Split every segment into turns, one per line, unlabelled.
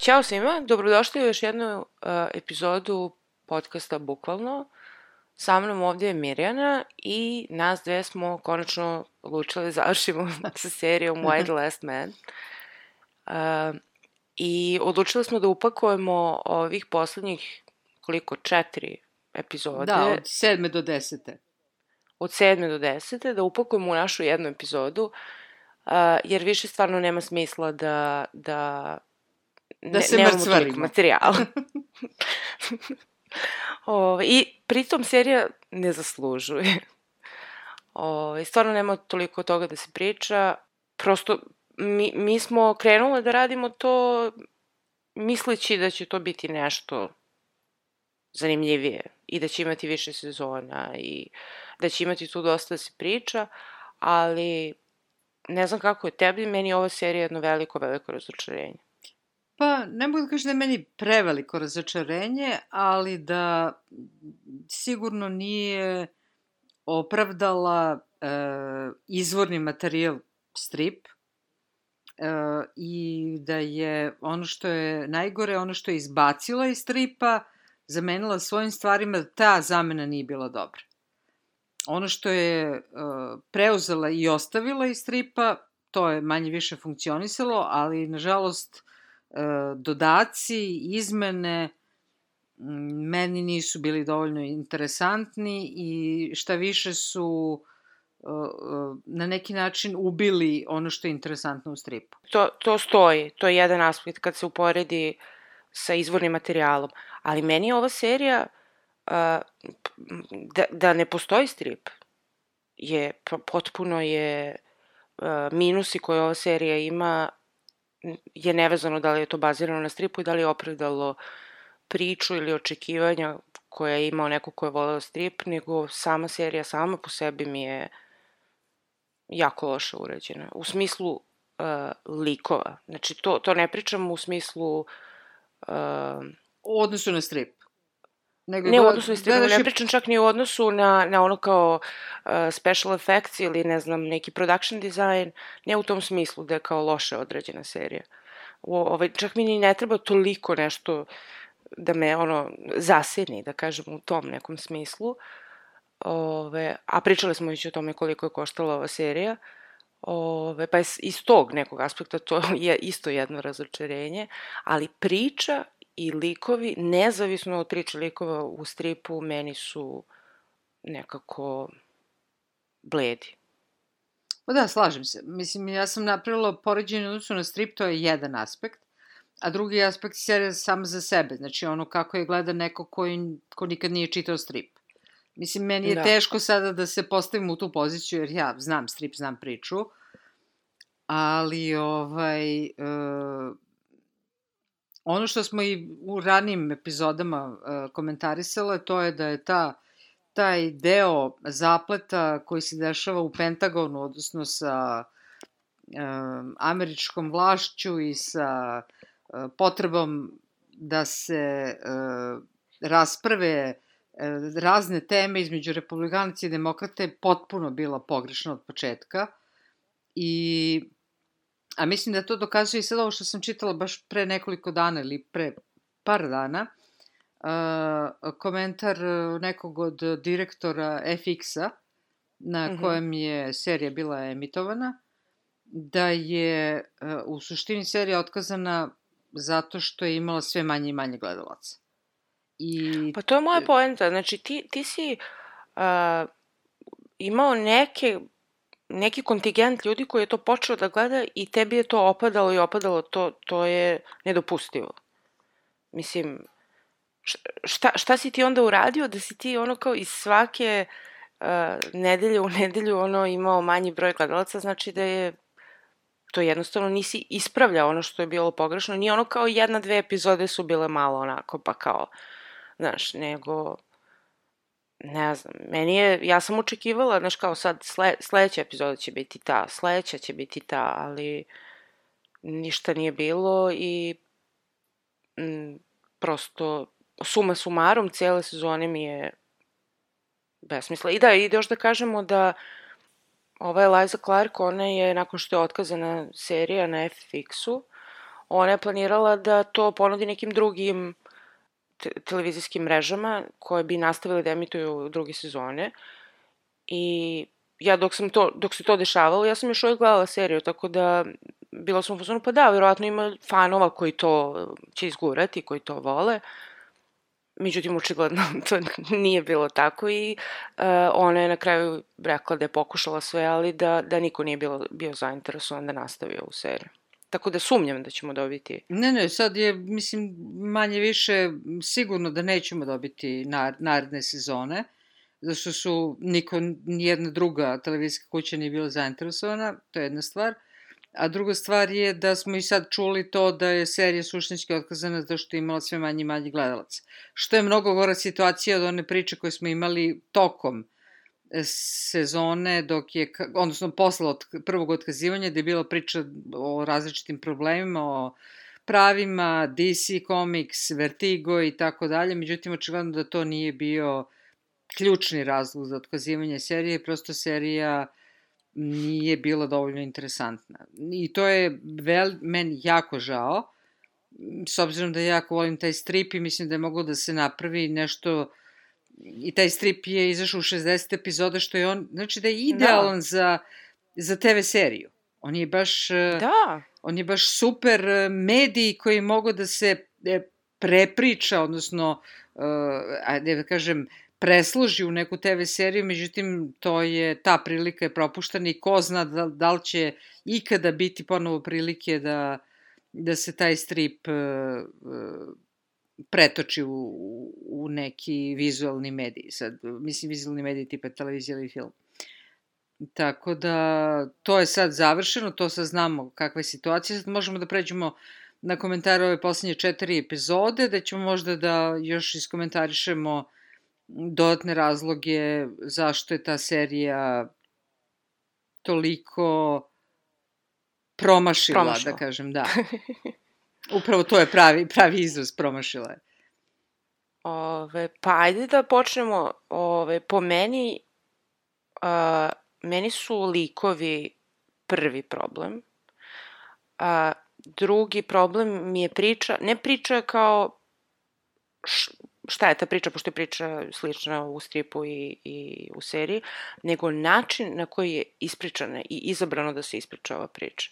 Ćao svima, dobrodošli u još jednu uh, epizodu podcasta Bukvalno. Sa mnom ovdje je Mirjana i nas dve smo konačno odlučili da završimo sa serijom Why the Last Man. Uh, I odlučili smo da upakujemo ovih poslednjih, koliko, četiri epizode.
Da, od sedme do desete.
od sedme do desete, da upakujemo u našu jednu epizodu, uh, jer više stvarno nema smisla da, da,
Da se
nemamo
mrcvarimo.
toliko materijala. Ove, I pritom serija ne zaslužuje. Ove, stvarno nema toliko toga da se priča. Prosto mi, mi smo krenule da radimo to misleći da će to biti nešto zanimljivije i da će imati više sezona i da će imati tu dosta da se priča, ali ne znam kako je tebi, meni je ova serija jedno veliko, veliko razočarenje.
Pa, ne mogu da kažem da je meni preveliko razočarenje, ali da sigurno nije opravdala e, izvorni materijal strip e, i da je ono što je najgore, ono što je izbacila iz stripa, zamenila svojim stvarima, da ta zamena nije bila dobra. Ono što je e, preuzela i ostavila iz stripa, to je manje više funkcionisalo, ali nažalost dodaci, izmene meni nisu bili dovoljno interesantni i šta više su e, e, na neki način ubili ono što je interesantno u stripu.
To, to stoji, to je jedan aspekt kad se uporedi sa izvornim materijalom. Ali meni je ova serija, da, da ne postoji strip, je po- potpuno je minusi koje ova serija ima je nevezano da li je to bazirano na stripu i da li je opravdalo priču ili očekivanja koje je imao neko ko je voleo strip, nego sama serija sama po sebi mi je jako loše urađena. U smislu uh, likova. Znači, to, to ne pričam u smislu... Uh,
U odnosu na strip. Nego
ne u odnosu na strip,
gledaš
ne
i-
pričam čak ni u odnosu na, na ono kao uh, special effects ili ne znam, neki production design, ne u tom smislu da je kao loše odrađena serija. U, ovaj, čak mi ni ne treba toliko nešto da me ono zaseni, da kažem, u tom nekom smislu. Ove, a pričali smo već o tome koliko je koštala ova serija. Ove, pa iz tog nekog aspekta to je isto jedno razočarenje, ali priča i likovi, nezavisno od priče likova u stripu, meni su nekako bledi.
Pa da, slažem se. Mislim, ja sam napravila poređenje u odnosu na strip, to je jedan aspekt. A drugi aspekt je serija sama za sebe. Znači, ono kako je gleda neko koji, ko nikad nije čitao strip. Mislim, meni je
Da.
da. teško sada da se postavim u tu poziciju, jer ja znam strip, znam priču. Ali, ovaj... E, ono što smo i u ranijim epizodama e, komentarisale, to je da je ta taj deo zapleta koji se dešava u Pentagonu, odnosno sa um, američkom vlašću i sa uh, potrebom da se rasprave razne teme između republikanaca i demokrate potpuno bila pogrešna od početka. I, a mislim da to dokazuje i sad ovo što sam čitala baš pre nekoliko dana ili pre par dana, uh, komentar uh, nekog od direktora FX-a na
Mhm.
kojem je serija bila emitovana, da je uh, u suštini serija otkazana zato što je imala sve manje i manje gledalaca. I
Pa to je moja poenta. Znači, ti, ti si uh, imao neke, neki kontingent ljudi koji je to počeo da gleda i tebi je to opadalo i opadalo. To, to je nedopustivo. Mislim, šta, šta si ti onda uradio da si ti ono kao iz svake uh, nedelje u nedelju ono imao manji broj gledalaca, znači da je to jednostavno nisi ispravljao ono što je bilo pogrešno. Nije ono kao jedna, dve epizode su bile malo onako, pa kao, znaš, nego ne znam, meni je, ja sam očekivala, znaš kao sad, sle, sledeća epizoda će biti ta, sledeća će biti ta, ali ništa nije bilo i m, prosto suma sumarom cijele sezone mi je besmisla. I da, i još da kažemo da ova Eliza Clark, ona je, nakon što je otkazana serija na FX-u, ona je planirala da to ponudi nekim drugim te televizijskim mrežama koje bi nastavile da emituju druge sezone. I ja dok sam to, dok se to dešavalo, ja sam još uvijek gledala seriju, tako da bila sam u fazonu, pa da, vjerovatno ima fanova koji to će izgurati, koji to vole. Međutim, očigledno to nije bilo tako i uh, ona je na kraju rekla da je pokušala sve, ali da, da niko nije bilo, bio zainteresovan da nastavi ovu seriju. Tako da sumnjam da ćemo dobiti.
Ne, ne, sad je, mislim, manje više sigurno da nećemo dobiti naredne sezone, zašto su niko, nijedna druga televizijska kuća nije bila zainteresovana, to je jedna stvar. A druga stvar je da smo i sad čuli to da je serija suštinski otkazana zato što je imala sve manje i manje gledalaca. Što je mnogo gora situacija od one priče koje smo imali tokom sezone, dok je, odnosno posle od prvog otkazivanja, da je bila priča o različitim problemima, o pravima, DC Comics, Vertigo i tako dalje, međutim, očigledno da to nije bio ključni razlog za otkazivanje serije, prosto serija nije bila dovoljno interesantna. I to je vel, meni jako žao, s obzirom da ja jako volim taj strip i mislim da je moglo da se napravi nešto i taj strip je izašao u 60 epizoda, što je on, znači da je idealan da. za, za TV seriju. On je baš...
Da.
On je baš super medij koji mogu da se e, prepriča, odnosno, uh, ajde da kažem, presloži u neku TV seriju, međutim, to je, ta prilika je propuštena i ko zna da, da li će ikada biti ponovo prilike da, da se taj strip uh, pretoči u, u neki vizualni medij. Sad, mislim, vizualni medij tipa televizija ili film. Tako da, to je sad završeno, to sad znamo kakva je situacija. Sad možemo da pređemo na komentare ove poslednje četiri epizode, da ćemo možda da još iskomentarišemo dodatne razloge zašto je ta serija toliko promašila, promašila. da kažem, da. Upravo to je pravi, pravi izraz, promašila je.
Ove, pa ajde da počnemo, ove, po meni, a, meni su likovi prvi problem. A, drugi problem mi je priča, ne priča kao š, šta je ta priča, pošto je priča slična u stripu i, i u seriji, nego način na koji je ispričana i izabrano da se ispriča ova priča.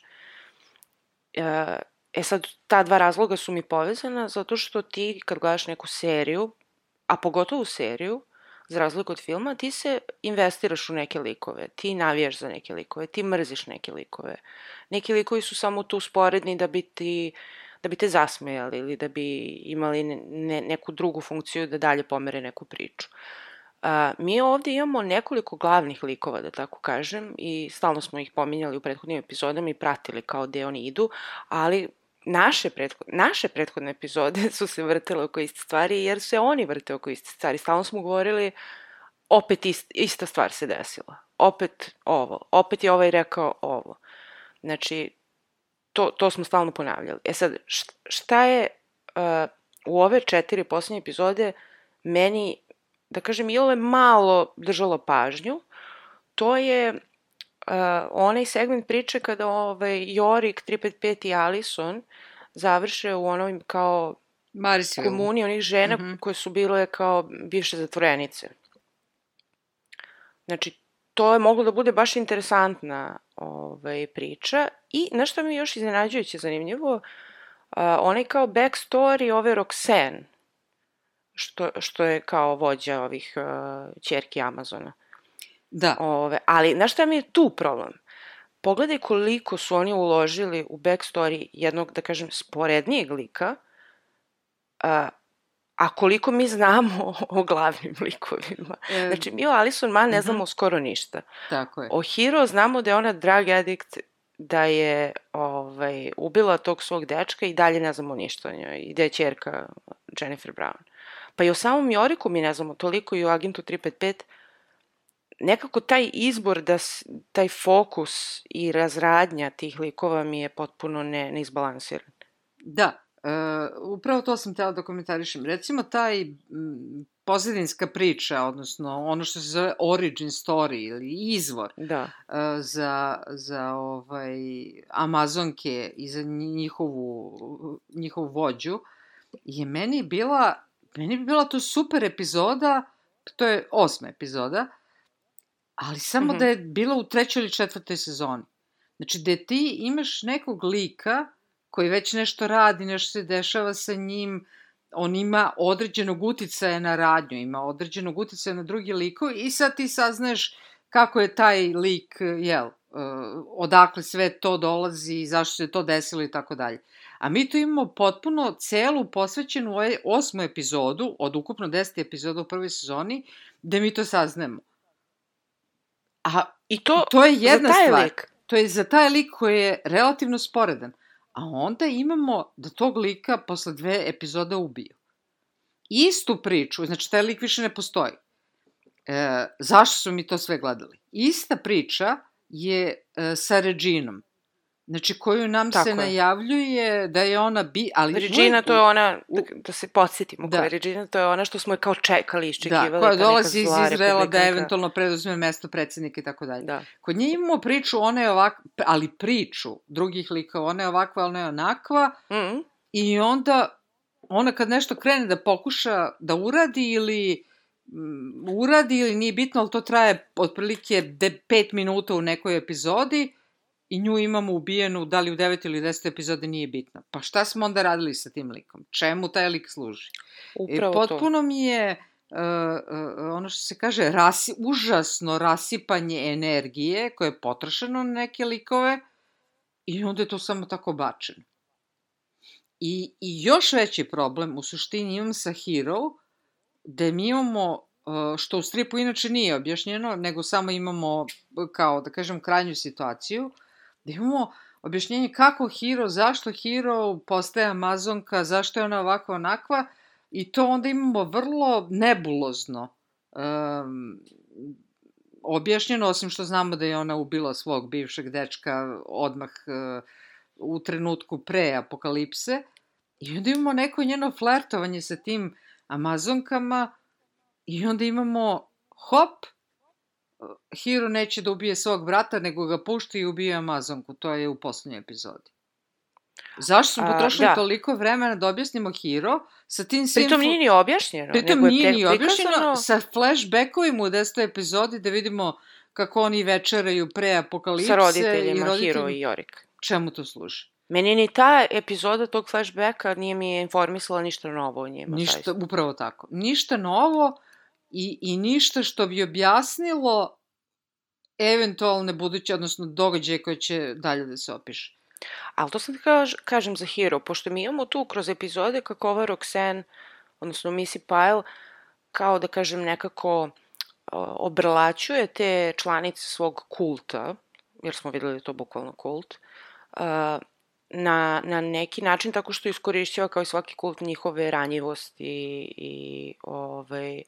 E, e sad, ta dva razloga su mi povezana zato što ti kad gledaš neku seriju, a pogotovo seriju, za razliku od filma, ti se investiraš u neke likove, ti navijaš za neke likove, ti mrziš neke likove. Neki likovi su samo tu sporedni da bi ti da bi te zasmejali ili da bi imali ne, neku drugu funkciju da dalje pomere neku priču. A, mi ovde imamo nekoliko glavnih likova, da tako kažem, i stalno smo ih pominjali u prethodnim epizodama i pratili kao gde oni idu, ali naše, pretho naše prethodne epizode su se vrtele oko iste stvari, jer se oni vrte oko iste stvari. Stalno smo govorili, opet ist, ista stvar se desila. Opet ovo. Opet je ovaj rekao ovo. Znači, to, to smo stalno ponavljali. E sad, šta je uh, u ove četiri poslednje epizode meni, da kažem, i ove malo držalo pažnju, to je uh, onaj segment priče kada ovaj, Jorik, 355 i Alison završe u onom kao
Marisville.
komuniji onih žena mm -hmm. koje su bile kao bivše zatvorenice. Znači, to je moglo da bude baš interesantna ovaj, priča. I nešto mi je još iznenađujuće zanimljivo, uh, onaj kao backstory ove Roxanne, što, što je kao vođa ovih uh, čerki Amazona.
Da.
Ove, ali, znaš šta mi je tu problem? Pogledaj koliko su oni uložili u backstory jednog, da kažem, sporednijeg lika, uh, A koliko mi znamo o glavnim likovima. E, znači, mi o Alison Mann ne uh mhm. -huh. znamo skoro ništa.
Tako je.
O Hero znamo da je ona drug addict da je ovaj, ubila tog svog dečka i dalje ne znamo ništa o njoj. I da je čerka Jennifer Brown. Pa i o samom Joriku mi ne znamo toliko i o agentu 355 nekako taj izbor, da, taj fokus i razradnja tih likova mi je potpuno ne, neizbalansiran.
Da, e, upravo to sam tela da komentarišem. Recimo, taj m, pozadinska priča, odnosno ono što se zove origin story ili izvor
da.
uh, za, za ovaj, Amazonke i za njihovu, njihovu vođu, je meni bila, meni bi bila to super epizoda, to je osma epizoda, ali samo mm -hmm. da je bila u trećoj ili četvrtoj sezoni. Znači, da ti imaš nekog lika koji već nešto radi, nešto se dešava sa njim, on ima određenog uticaja na radnju, ima određenog uticaja na drugi liko i sad ti saznaješ kako je taj lik, jel, uh, odakle sve to dolazi, zašto se to desilo i tako dalje. A mi tu imamo potpuno celu posvećenu osmu epizodu, od ukupno deseti epizoda u prvoj sezoni, da mi to saznemo. A I to, to je jedna stvar. Lik. To je za taj lik koji je relativno sporedan. A onda imamo da tog lika posle dve epizode ubiju. Istu priču, znači taj lik više ne postoji. E, zašto su mi to sve gledali? Ista priča je e, sa Reginom. Znači, koju nam Tako se je. najavljuje da je ona bi... Ali
Regina, to je ona, da, da se podsjetimo, da. koja je Regina, to je ona što smo je kao čekali, iščekivali.
Da, koja dolazi iz Izraela da eventualno preduzme mesto predsednika i tako dalje. Da. Kod nje imamo priču, ona je ovakva, ali priču drugih likova, ona je ovakva, ona je onakva, mm -hmm. i onda ona kad nešto krene da pokuša da uradi ili um, uradi ili nije bitno, ali to traje otprilike 5 minuta u nekoj epizodi, i nju imamo ubijenu, da li u 9 ili 10 epizode nije bitno. Pa šta smo onda radili sa tim likom? Čemu taj lik služi? Upravo e, potpuno to. mi je uh, uh, ono što se kaže rasi, užasno rasipanje energije koje je potrošeno na neke likove i onda je to samo tako bačeno. I, I još veći problem u suštini imam sa Hero, gde mi imamo što u stripu inače nije objašnjeno, nego samo imamo kao, da kažem, krajnju situaciju, da imamo objašnjenje kako Hiro, zašto Hiro postaje Amazonka, zašto je ona ovakva onakva i to onda imamo vrlo nebulozno um, objašnjeno, osim što znamo da je ona ubila svog bivšeg dečka odmah uh, u trenutku pre apokalipse. I onda imamo neko njeno flertovanje sa tim Amazonkama i onda imamo hop, Hiro neće da ubije svog brata, nego ga pušta i ubije Amazonku. To je u poslednjoj epizodi. Zašto smo potrošili A, da. toliko vremena da objasnimo Hiro sa tim svim...
Pritom nije ni objašnjeno.
Pritom nije ni objašnjeno sa flashbackovima u desetoj epizodi da vidimo kako oni večeraju pre apokalipse.
Sa roditeljima, i roditeljima. Hiro i Jorik.
Čemu to služi?
Meni ni ta epizoda tog flashbacka nije mi informisala ništa novo o njima.
Ništa, zaista. upravo tako. Ništa novo i, i ništa što bi objasnilo eventualne buduće, odnosno događaje koje će dalje da se opiše.
Ali to sam da kaž, kažem za Hero, pošto mi imamo tu kroz epizode kako ova Roxanne, odnosno Missy Pyle, kao da kažem nekako obrlaćuje te članice svog kulta, jer smo videli da je to bukvalno kult, na, na neki način tako što iskorišćava kao i svaki kult njihove ranjivosti i, i ovaj,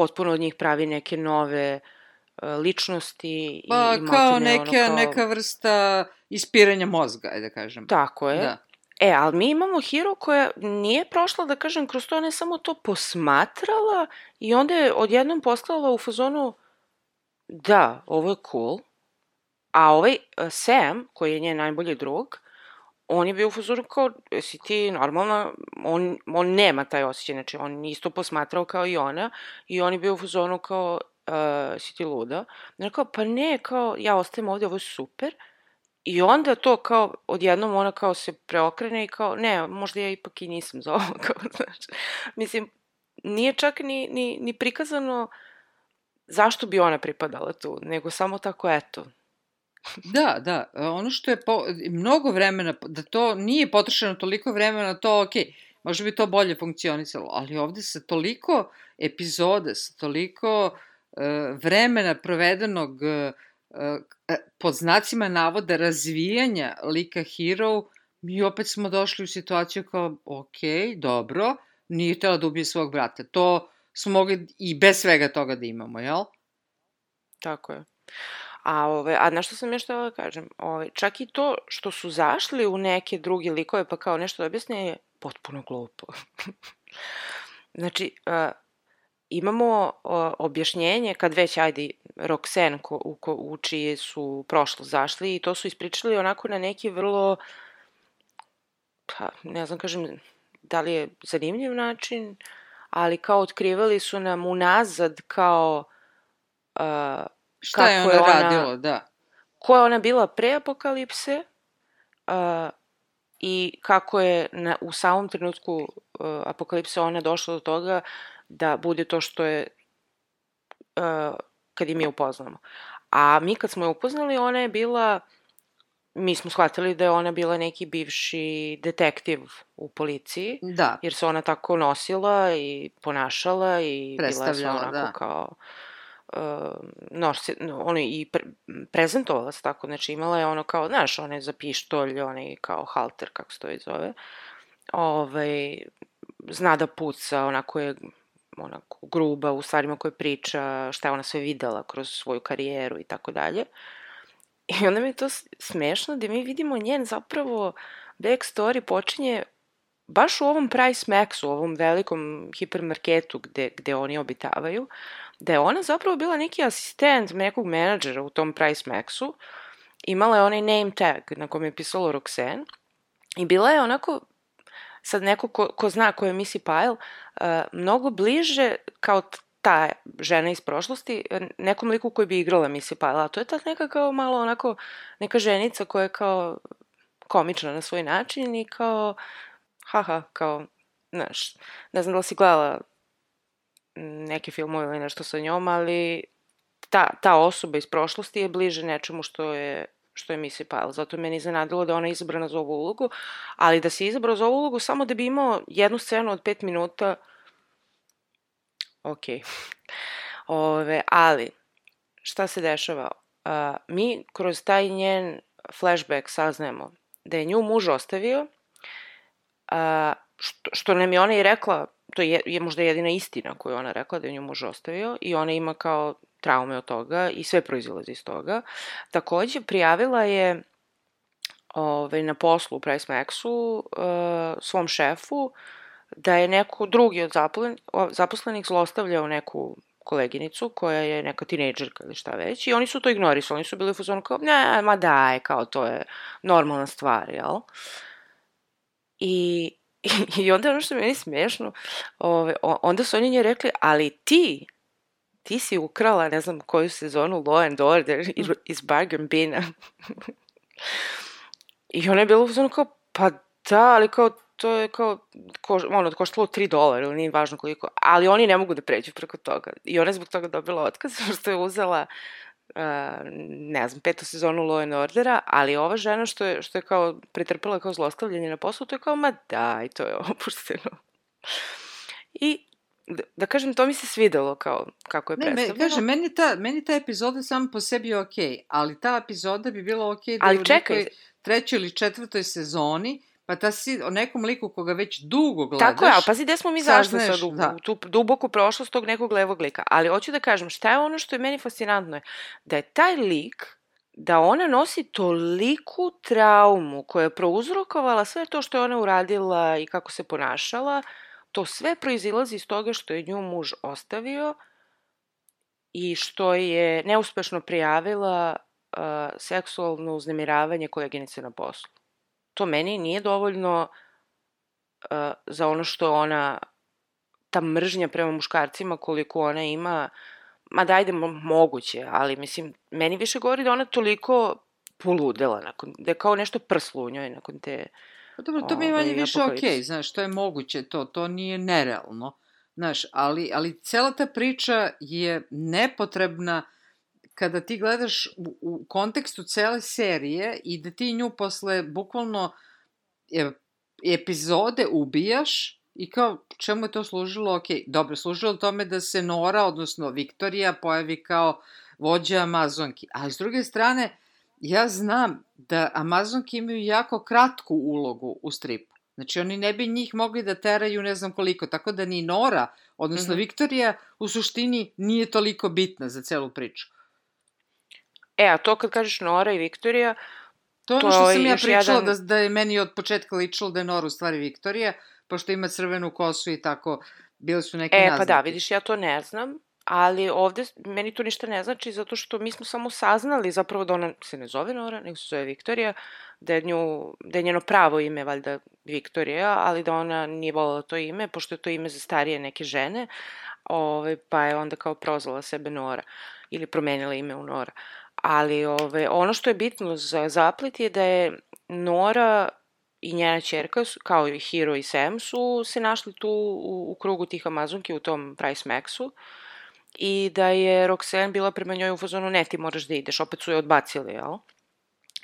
potpuno od njih pravi neke nove uh, ličnosti
pa, i kao neke, ono kao... neka vrsta ispiranja mozga, ajde da kažem.
Tako je. Da. E, ali mi imamo Hiro koja nije prošla, da kažem, kroz to ne samo to posmatrala i onda je odjednom postala u fazonu da, ovo je cool, a ovaj uh, Sam, koji je njen najbolji drug, on je bio u fazonu kao, si ti normalna, on, on nema taj osjećaj, znači on isto posmatrao kao i ona i on je bio u fazonu kao, uh, si ti luda. Znači kao, pa ne, kao, ja ostajem ovde, ovo je super. I onda to kao, odjednom ona kao se preokrene i kao, ne, možda ja ipak i nisam za ovo, kao, znači, mislim, nije čak ni, ni, ni prikazano zašto bi ona pripadala tu, nego samo tako, eto,
Da, da. Ono što je po, mnogo vremena, da to nije potrošeno toliko vremena, to ok, može bi to bolje funkcionisalo, ali ovde sa toliko epizoda, sa toliko uh, vremena provedenog uh, e, pod znacima navoda razvijanja lika Hero, mi opet smo došli u situaciju kao, ok, dobro, nije htjela da ubije svog brata. To smo mogli i bez svega toga da imamo, jel?
Tako je. A, ove, a na što sam još htjela da kažem, ove, čak i to što su zašli u neke druge likove pa kao nešto da objasne je potpuno glupo. znači, uh, imamo uh, objašnjenje kad već, ajde, Roxanne ko, u, ko, u čije su prošlo zašli i to su ispričali onako na neki vrlo, pa, ne znam, kažem, da li je zanimljiv način, ali kao otkrivali su nam unazad kao uh,
Šta je ona, je ona radila, da.
Ko je ona bila pre apokalipse uh, i kako je na, u samom trenutku uh, apokalipse ona došla do toga da bude to što je uh, kad je mi upoznamo. A mi kad smo je upoznali, ona je bila, mi smo shvatili da je ona bila neki bivši detektiv u policiji.
Da.
Jer se ona tako nosila i ponašala i bila je sva onako
da.
kao uh, nosi, ono i pre, prezentovala se tako, znači imala je ono kao, znaš, one za pištolj, onaj kao halter, kako se to i zove, ovaj, zna da puca, onako je onako gruba u stvarima koje priča, šta je ona sve videla kroz svoju karijeru i tako dalje. I onda mi je to smešno da mi vidimo njen zapravo backstory počinje baš u ovom Price Maxu, u ovom velikom hipermarketu gde, gde oni obitavaju, da je ona zapravo bila neki asistent nekog menadžera u tom Price Maxu, imala je onaj name tag na kom je pisalo Roxanne i bila je onako sad neko ko, ko zna ko je Missy Pyle, uh, mnogo bliže kao ta žena iz prošlosti, nekom liku koji bi igrala Missy Pyle, a to je ta neka kao malo onako, neka ženica koja je kao komična na svoj način i kao, haha, kao, znaš, ne znam da li si gledala neke filmove ili nešto sa njom, ali ta, ta osoba iz prošlosti je bliže nečemu što je što je Missy Pyle. Zato je meni iznenadilo da ona je izabrana za ovu ulogu, ali da se izabrao za ovu ulogu samo da bi imao jednu scenu od pet minuta, ok. Ove, ali, šta se dešava? Uh, mi kroz taj njen flashback saznajemo da je nju muž ostavio, uh, što, što nam je ona i rekla, to je, je možda jedina istina koju ona rekla da je nju muž ostavio i ona ima kao traume od toga i sve proizilazi iz toga. Takođe, prijavila je ove, na poslu u Price Maxu uh, svom šefu da je neko drugi od zaposlenih zlostavljao neku koleginicu koja je neka tinejdžerka ili šta već i oni su to ignorisali, oni su bili u fazonu kao ne, ma daj, kao to je normalna stvar, jel? I, i onda ono što je meni smešno, ove, onda su oni nje rekli, ali ti ti si ukrala, ne znam koju sezonu Law and Order iz Bargain Bina. I ona je bila uzmano kao, pa da, ali kao, to je kao, ko, ono, koštalo 3 dolara ili nije važno koliko, ali oni ne mogu da pređu preko toga. I ona je zbog toga dobila otkaz, što je uzela uh, ne znam, petu sezonu Law and Ordera, ali ova žena što je, što je kao pretrpela kao zlostavljanje na poslu, to je kao, ma daj, to je opušteno. I da, da kažem, to mi se svidelo kao kako je ne, predstavljeno.
Ne, kažem, meni ta, meni ta epizoda sam po sebi je okej, okay, ali ta epizoda bi bila okej okay da
ali je u čekaj. nekoj
trećoj ili četvrtoj sezoni, pa ta si o nekom liku koga već dugo gledaš.
Tako je, ali pazi gde smo mi zašli sad u, da. tu duboku prošlost tog nekog levog lika. Ali hoću da kažem, šta je ono što je meni fascinantno je, da je taj lik, da ona nosi toliku traumu koja je prouzrokovala sve to što je ona uradila i kako se ponašala, To sve proizilazi iz toga što je nju muž ostavio i što je neuspešno prijavila uh, seksualno uznemiravanje koleginice na poslu. To meni nije dovoljno uh, za ono što ona, ta mržnja prema muškarcima koliko ona ima, ma da ajde moguće, ali mislim, meni više govori da ona toliko poludela, nakon, da je kao nešto prslo u njoj nakon te
Pa dobro, to mi je manje više okej, okay, znaš, to je moguće, to, to nije nerealno, znaš, ali, ali cela ta priča je nepotrebna kada ti gledaš u, u kontekstu cele serije i da ti nju posle bukvalno je, epizode ubijaš i kao čemu je to služilo, ok, dobro, služilo tome da se Nora, odnosno Viktorija, pojavi kao vođa Amazonki. A s druge strane, ja znam da Amazonke imaju jako kratku ulogu u stripu. Znači, oni ne bi njih mogli da teraju ne znam koliko, tako da ni Nora, odnosno mm -hmm. Viktorija, u suštini nije toliko bitna za celu priču.
E, a to kad kažeš Nora i Viktorija,
To je ono što sam ja pričala, jedan... da, da je meni od početka ličilo da je Nora u stvari Viktorija, pošto ima crvenu kosu i tako, bile su neke
e,
naznake.
E, pa da, vidiš, ja to ne znam, ali ovde meni to ništa ne znači zato što mi smo samo saznali zapravo da ona se ne zove Nora, nego se zove Viktorija, da je, nju, da je njeno pravo ime valjda Viktorija, ali da ona nije volila to ime, pošto je to ime za starije neke žene, ove, pa je onda kao prozvala sebe Nora ili promenila ime u Nora. Ali ove, ono što je bitno za zaplet je da je Nora i njena čerka, kao i Hiro i Sam, su se našli tu u, u krugu tih Amazonki u tom Price Maxu i da je Roxanne bila prema njoj u fazonu ne ti moraš da ideš, opet su je odbacili, jel?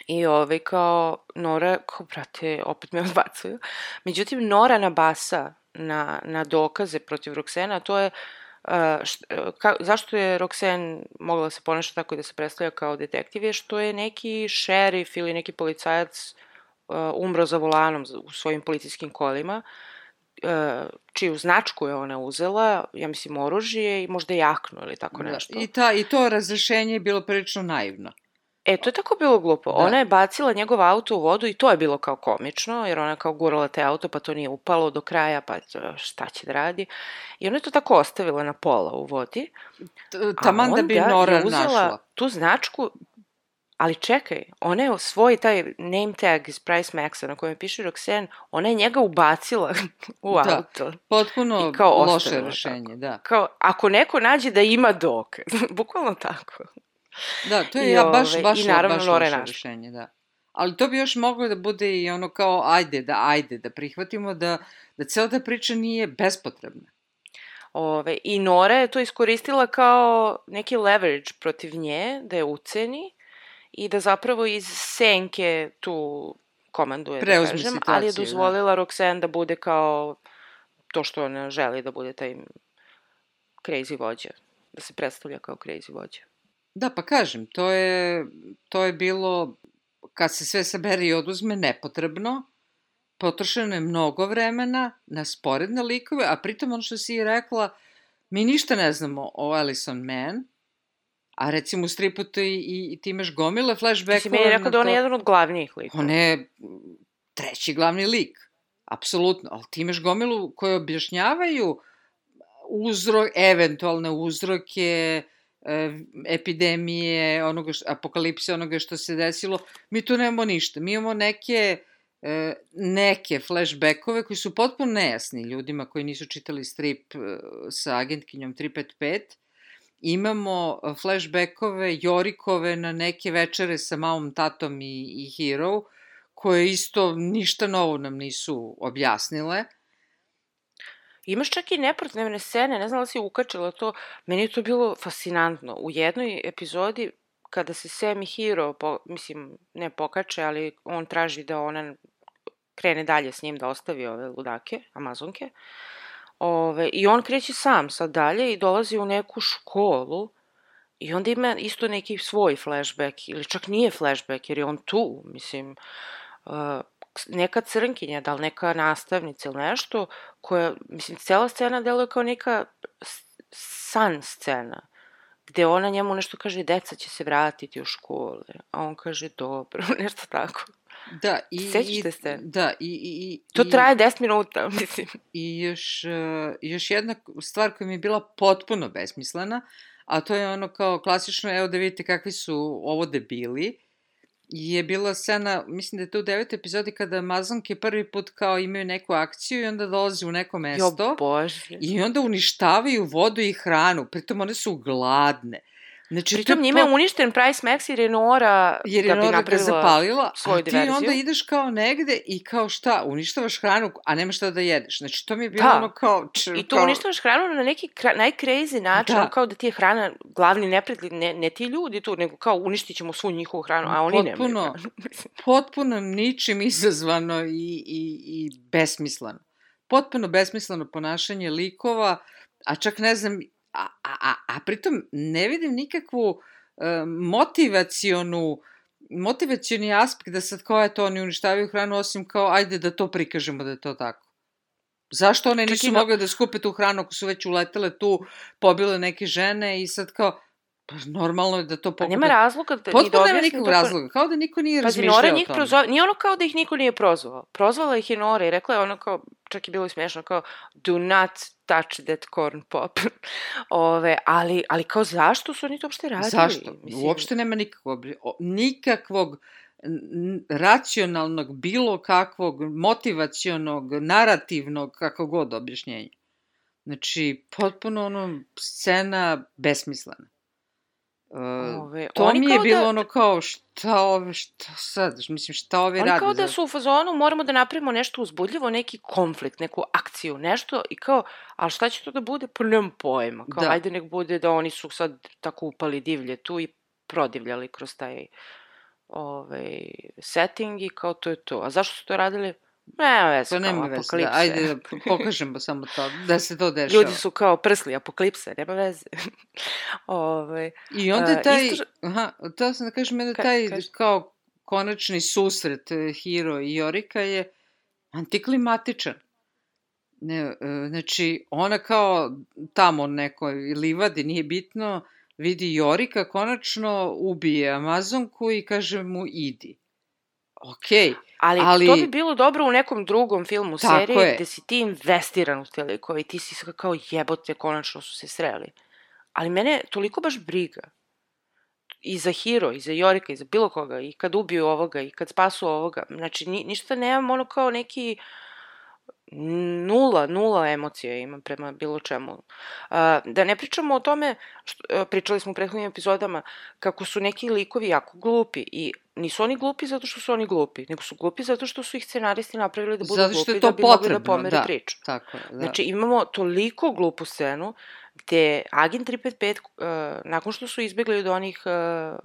I ovaj kao Nora, kao brate, opet me odbacuju. Međutim, Nora nabasa na, na dokaze protiv Roxana, to je Uh, št, ka, zašto je Roxanne mogla da se ponaša tako i da se predstavlja kao detektiv je što je neki šerif ili neki policajac uh, umro za volanom u svojim policijskim kolima uh, čiju značku je ona uzela, ja mislim oružje i možda jaknu ili tako da, nešto.
Da, I, ta, I to razrešenje je bilo prilično naivno.
E, to je tako bilo glupo. Da. Ona je bacila njegov auto u vodu i to je bilo kao komično, jer ona kao gurala te auto, pa to nije upalo do kraja, pa šta će da radi. I ona je to tako ostavila na pola u vodi.
Taman da bi Nora našla.
tu značku, ali čekaj, ona je svoj taj name tag iz Price Maxa na kojem piše Roxanne, ona je njega ubacila u
da,
auto.
potpuno kao loše rešenje, tako. da.
Kao, ako neko nađe da ima dokaz, bukvalno tako.
Da, to je I, ja baš, ove, baš, i naravno, baš loše rešenje, da. Ali to bi još moglo da bude i ono kao, ajde, da, ajde, da prihvatimo da, da cela ta priča nije bespotrebna.
Ove, I Nora je to iskoristila kao neki leverage protiv nje, da je uceni i da zapravo iz senke tu komanduje, da da kažem, situaciju, ali je da. dozvolila da. Roxanne da bude kao to što ona želi da bude taj crazy vođa, da se predstavlja kao crazy vođa.
Da, pa kažem, to je, to je bilo, kad se sve sabere i oduzme, nepotrebno, potrošeno je mnogo vremena na sporedne likove, a pritom ono što si i rekla, mi ništa ne znamo o Alison Mann, a recimo u stripu ti, i, i ti imaš gomile flashbackova. Ti
si meni rekao da on je jedan od glavnijih likova.
On je treći glavni lik, apsolutno, ali ti imaš gomilu koje objašnjavaju uzrok, eventualne uzroke, epidemije, onoga što, apokalipse onoga što se desilo, mi tu nemamo ništa. Mi imamo neke e, neke flashbackove koji su potpuno nejasni ljudima koji nisu čitali strip e, sa agentkinjom 355. Imamo flashbackove Jorikove na neke večere sa malom tatom i, i Hero, koje isto ništa novo nam nisu objasnile.
Imaš čak i neprotnevne scene, ne znam da si ukačila to, meni je to bilo fascinantno. U jednoj epizodi, kada se Sam i Hiro, po, mislim, ne pokače, ali on traži da ona krene dalje s njim da ostavi ove ludake, amazonke, ove, i on kreće sam sad dalje i dolazi u neku školu i onda ima isto neki svoj flashback, ili čak nije flashback, jer je on tu, mislim, uh, neka crnkinja, da li neka nastavnica ili nešto, koja, mislim, cela scena deluje kao neka san scena, gde ona njemu nešto kaže, deca će se vratiti u škole, a on kaže, dobro, nešto tako.
Da, i...
Sećate se?
Da, i... i, i
to traje 10 minuta, mislim.
I još, uh, još jedna stvar koja mi je bila potpuno besmislena, a to je ono kao klasično, evo da vidite kakvi su ovo debili, je bila scena, mislim da je to u devetoj epizodi kada Amazonke prvi put kao imaju neku akciju i onda dolaze u neko mesto.
Jo, bože.
I onda uništavaju vodu i hranu, pritom one su gladne.
Znači, Pritom njime je uništen Price Max jer je Nora
jer je da bi Nora ga zapalila, svoju a ti diverziju. onda ideš kao negde i kao šta, uništavaš hranu, a nema šta da jedeš. Znači, to mi je bilo da. ono kao...
Č, I tu kao... uništavaš hranu na neki kra, najcrazy način, da. kao da ti je hrana glavni neprijatelj, ne, ne ti ljudi tu, nego kao uništit ćemo svu njihovu hranu, a oni potpuno, nemaju hranu.
potpuno ničim izazvano i, i, i besmisleno. Potpuno besmisleno ponašanje likova, a čak ne znam, a, a, a, pritom ne vidim nikakvu e, motivacionu motivacioni aspekt da sad kao eto oni uništavaju hranu osim kao ajde da to prikažemo da je to tako. Zašto one nisu
i na-
mogle da skupe tu hranu ako su već uletele tu, pobile neke žene i sad kao, pa normalno je da to
Pa
pokupe.
nema razloga da ni
Potpuno nema nikakvog
ko-
razloga, kao da niko nije razmišljao
Nora
o
njih
tome.
prozvala, nije ono kao da ih niko nije prozvao. Prozvala ih je Nora i rekla je ono kao, čak je bilo i smiješno, kao, do not touch that corn pop. Ove, ali, ali kao zašto su oni to uopšte radili?
Zašto? Uopšte nema nikakvog, nikakvog racionalnog, bilo kakvog, motivacionog, narativnog, kako god objašnjenja. Znači, potpuno ono, scena besmislena. Uh,
Ove,
to
oni
mi je bilo
da-
ono kao, šta ove, šta sad, mislim, šta ovi
Oni
rade?
kao da su u fazonu, moramo da napravimo nešto uzbudljivo, neki konflikt, neku akciju, nešto i kao, ali šta će to da bude? Pa nemam pojma. Kao,
Da.
ajde nek bude da oni su sad tako upali divlje tu i prodivljali kroz taj ovaj, setting i kao to je to. A zašto su to radili? Veze,
To
kao
nema veze, da, ajde da pokažemo samo to, da se to dešava.
Ljudi su kao prsli, apokalipse, nema veze. Ove,
I onda je
E,
taj,
isto-
aha, to sam da kažem,
Ka-
taj
kaži.
kao konačni susret e, Hiro i Jorika je antiklimatičan. Ne, e, znači, ona kao tamo nekoj livadi, nije bitno, vidi Jorika, konačno ubije Amazonku i kaže mu idi. Okej,
ali,
Ali-
to bi bilo dobro u nekom drugom filmu,
Tako
seriji,
je.
gde si ti investiran u te likove i ti si kao jebote, konačno su se sreli. Ali mene toliko baš briga i za Hiro, i za Jorika, i za bilo koga, i kad ubiju ovoga, i kad spasu ovoga. Znači, ni, ništa nemam ono kao neki nula, nula emocija imam prema bilo čemu. Da ne pričamo o tome, što, e, pričali smo u prethodnim epizodama, kako su neki likovi jako glupi i nisu oni glupi zato što su oni glupi, nego su glupi zato što su ih scenaristi napravili da budu
Zato što
glupi da bi mogli da
potrebno,
pomere
da.
priču.
tako. Da.
Znači, imamo toliko glupu scenu gde Agent 355, uh, nakon što su izbjegli od onih uh,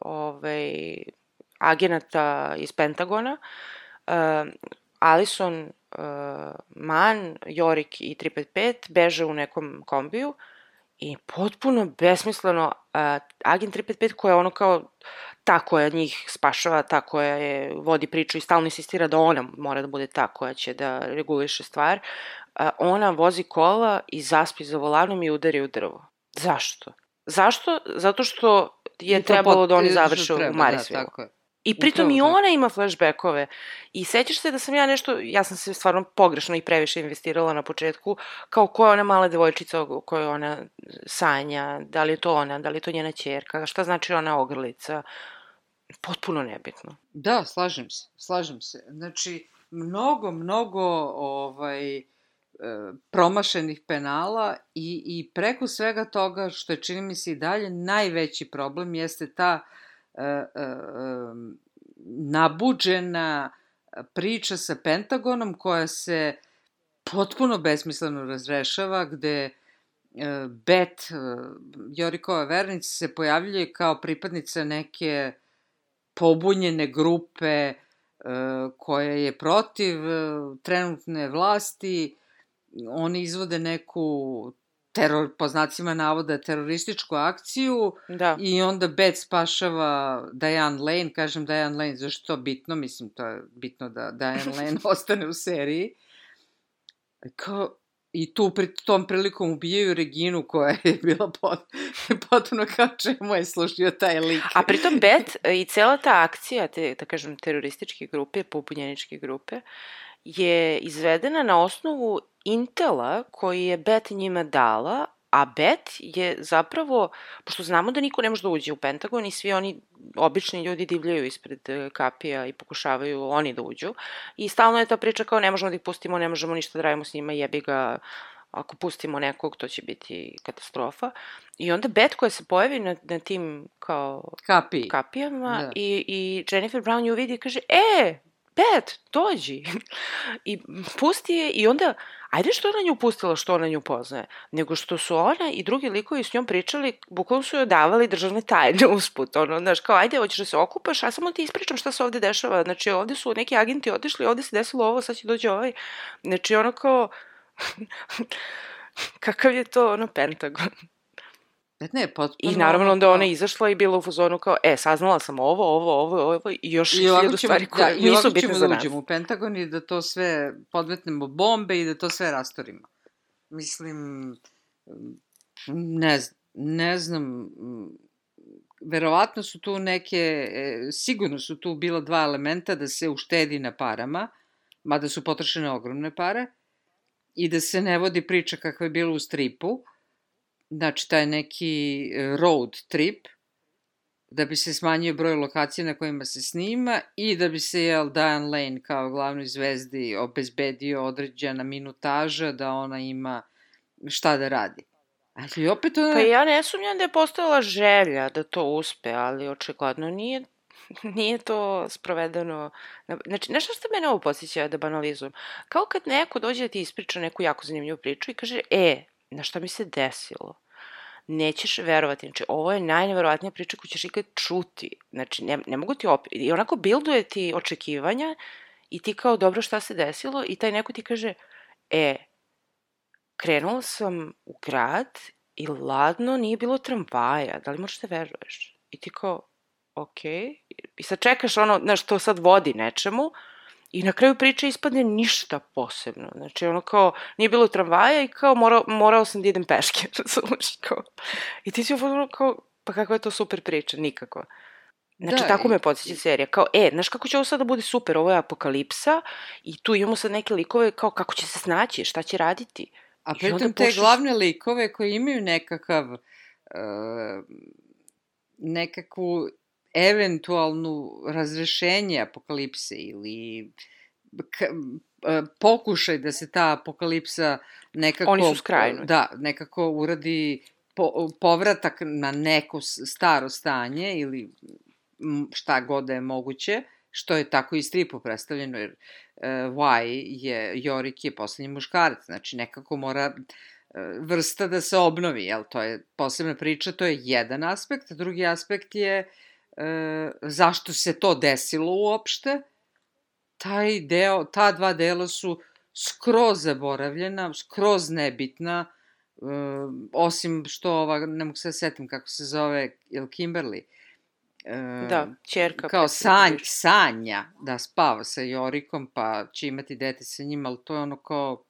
ovaj, agenata iz Pentagona, uh, Alison, Man, Jorik i 355 beže u nekom kombiju i potpuno besmisleno uh, Agent 355 koja je ono kao ta koja njih spašava, ta koja je, vodi priču i stalno insistira da ona mora da bude ta koja će da reguliše stvar, a, ona vozi kola i zaspi za volanom i udari u drvo. Zašto? Zašto? Zato što je trebalo da oni završe u Marisvilu.
Da, tako je.
I pritom
Upravo
i
tako.
ona ima flashbackove. I sećaš se da sam ja nešto, ja sam se stvarno pogrešno i previše investirala na početku, kao ko je ona mala devojčica o kojoj ona sanja, da li je to ona, da li je to njena čerka, šta znači ona ogrlica. Potpuno nebitno.
Da, slažem se, slažem se. Znači, mnogo, mnogo ovaj, e, promašenih penala i, i preko svega toga, što je čini mi se i dalje najveći problem, jeste ta e, nabuđena priča sa Pentagonom koja se potpuno besmisleno razrešava, gde e, Bet, e, Jorikova vernica, se pojavljuje kao pripadnica neke pobunjene grupe e, koja je protiv e, trenutne vlasti. Oni izvode neku teror, po znacima navoda, terorističku akciju
Da.
i onda Bet spašava Diane Lane, kažem Diane Lane, zašto to bitno? Mislim, to je bitno da Diane Lane ostane u seriji. Kao, I tu pri tom prilikom ubijaju Reginu koja je bila pot, potpuno kao čemu je služio taj lik.
A pritom Bet i cela ta akcija, te, da kažem, terorističke grupe, pobunjeničke grupe, je izvedena na osnovu Intela koji je Bet njima dala, a Bet je zapravo, pošto znamo da niko ne može da uđe u Pentagon i svi oni obični ljudi divljaju ispred e, kapija i pokušavaju oni da uđu. I stalno je ta priča kao ne možemo da ih pustimo, ne možemo ništa da radimo s njima, jebi ga, ako pustimo nekog, to će biti katastrofa. I onda Bet koja se pojavi na, na tim kao
Kapi.
kapijama
Da.
i, i Jennifer Brown ju vidi i kaže, e, Bet, dođi. I pusti je i onda, ajde što ona nju pustila, što ona nju poznaje, nego što su ona i drugi likovi s njom pričali, bukvalno su joj davali državne tajne usput, ono, znaš, kao, ajde, hoćeš da se okupaš, a samo ti ispričam šta se ovde dešava, znači, ovde su neki agenti otišli, ovde se desilo ovo, sad će dođe ovaj, znači, ono kao, kakav je to, ono, Pentagon.
Ne, potpuno...
I naravno onda ona izašla i bila u fazonu kao, e, saznala sam ovo, ovo, ovo, ovo i još
I
hiljadu
ćemo,
stvari
da,
koje
i ovako
nisu bitne za
da
nas.
uđemo u Pentagon i da to sve podmetnemo bombe i da to sve rastorimo. Mislim, ne znam, ne znam, verovatno su tu neke, e, sigurno su tu bila dva elementa da se uštedi na parama, mada su potrošene ogromne pare, i da se ne vodi priča kakva je bila u stripu, znači taj neki e, road trip, da bi se smanjio broj lokacija na kojima se snima i da bi se, jel, Diane Lane kao glavnoj zvezdi obezbedio određena minutaža da ona ima šta da radi. Ali opet ona...
Pa ja ne sumnjam da je postojala želja da to uspe, ali očigledno nije nije to sprovedeno. na- Znači, nešto što mene ovo posjeća da banalizujem. Kao kad neko dođe da ti ispriča neku jako zanimljivu priču i kaže, e, na šta mi se desilo? Nećeš verovati. Znači, ovo je najneverovatnija priča koju ćeš ikad čuti. Znači, ne, ne mogu ti opet... I onako bilduje ti očekivanja i ti kao, dobro, šta se desilo? I taj neko ti kaže, e, krenula sam u grad i ladno nije bilo tramvaja, da li možeš da veruješ? I ti kao, ok, i sad čekaš ono, znaš, to sad vodi nečemu, i na kraju priče ispadne ništa posebno. Znači, ono kao, nije bilo tramvaja i kao morao, morao sam da idem peške, razumeš, kao. I ti si ono kao, pa kakva je to super priča, nikako. Znači,
Da,
tako
i-
me podsjeća serija. Kao, e, znaš kako će ovo sad da bude super, ovo je apokalipsa i tu imamo sad neke likove kao kako će se snaći, šta će raditi.
A pritom te
počneš-
glavne likove koji imaju nekakav, uh, nekakvu eventualnu razrešenje apokalipse ili e, pokušaj da se ta apokalipsa nekako...
Oni su skrajnuli.
Da, nekako uradi po, povratak na neko staro stanje ili šta god da je moguće, što je tako i stripu predstavljeno, jer uh, Y je, Jorik je poslednji muškarac, znači nekako mora e, vrsta da se obnovi, jel, to je posebna priča, to je jedan aspekt, a drugi aspekt je e, zašto se to desilo uopšte, taj deo, ta dva dela su skroz zaboravljena, skroz nebitna, e, osim što ova, ne mogu se da setim kako se zove, jel Kimberly, e,
Da, čerka.
kao sanj, sanja da spava sa Jorikom, pa će imati dete sa njim, ali to je ono kao,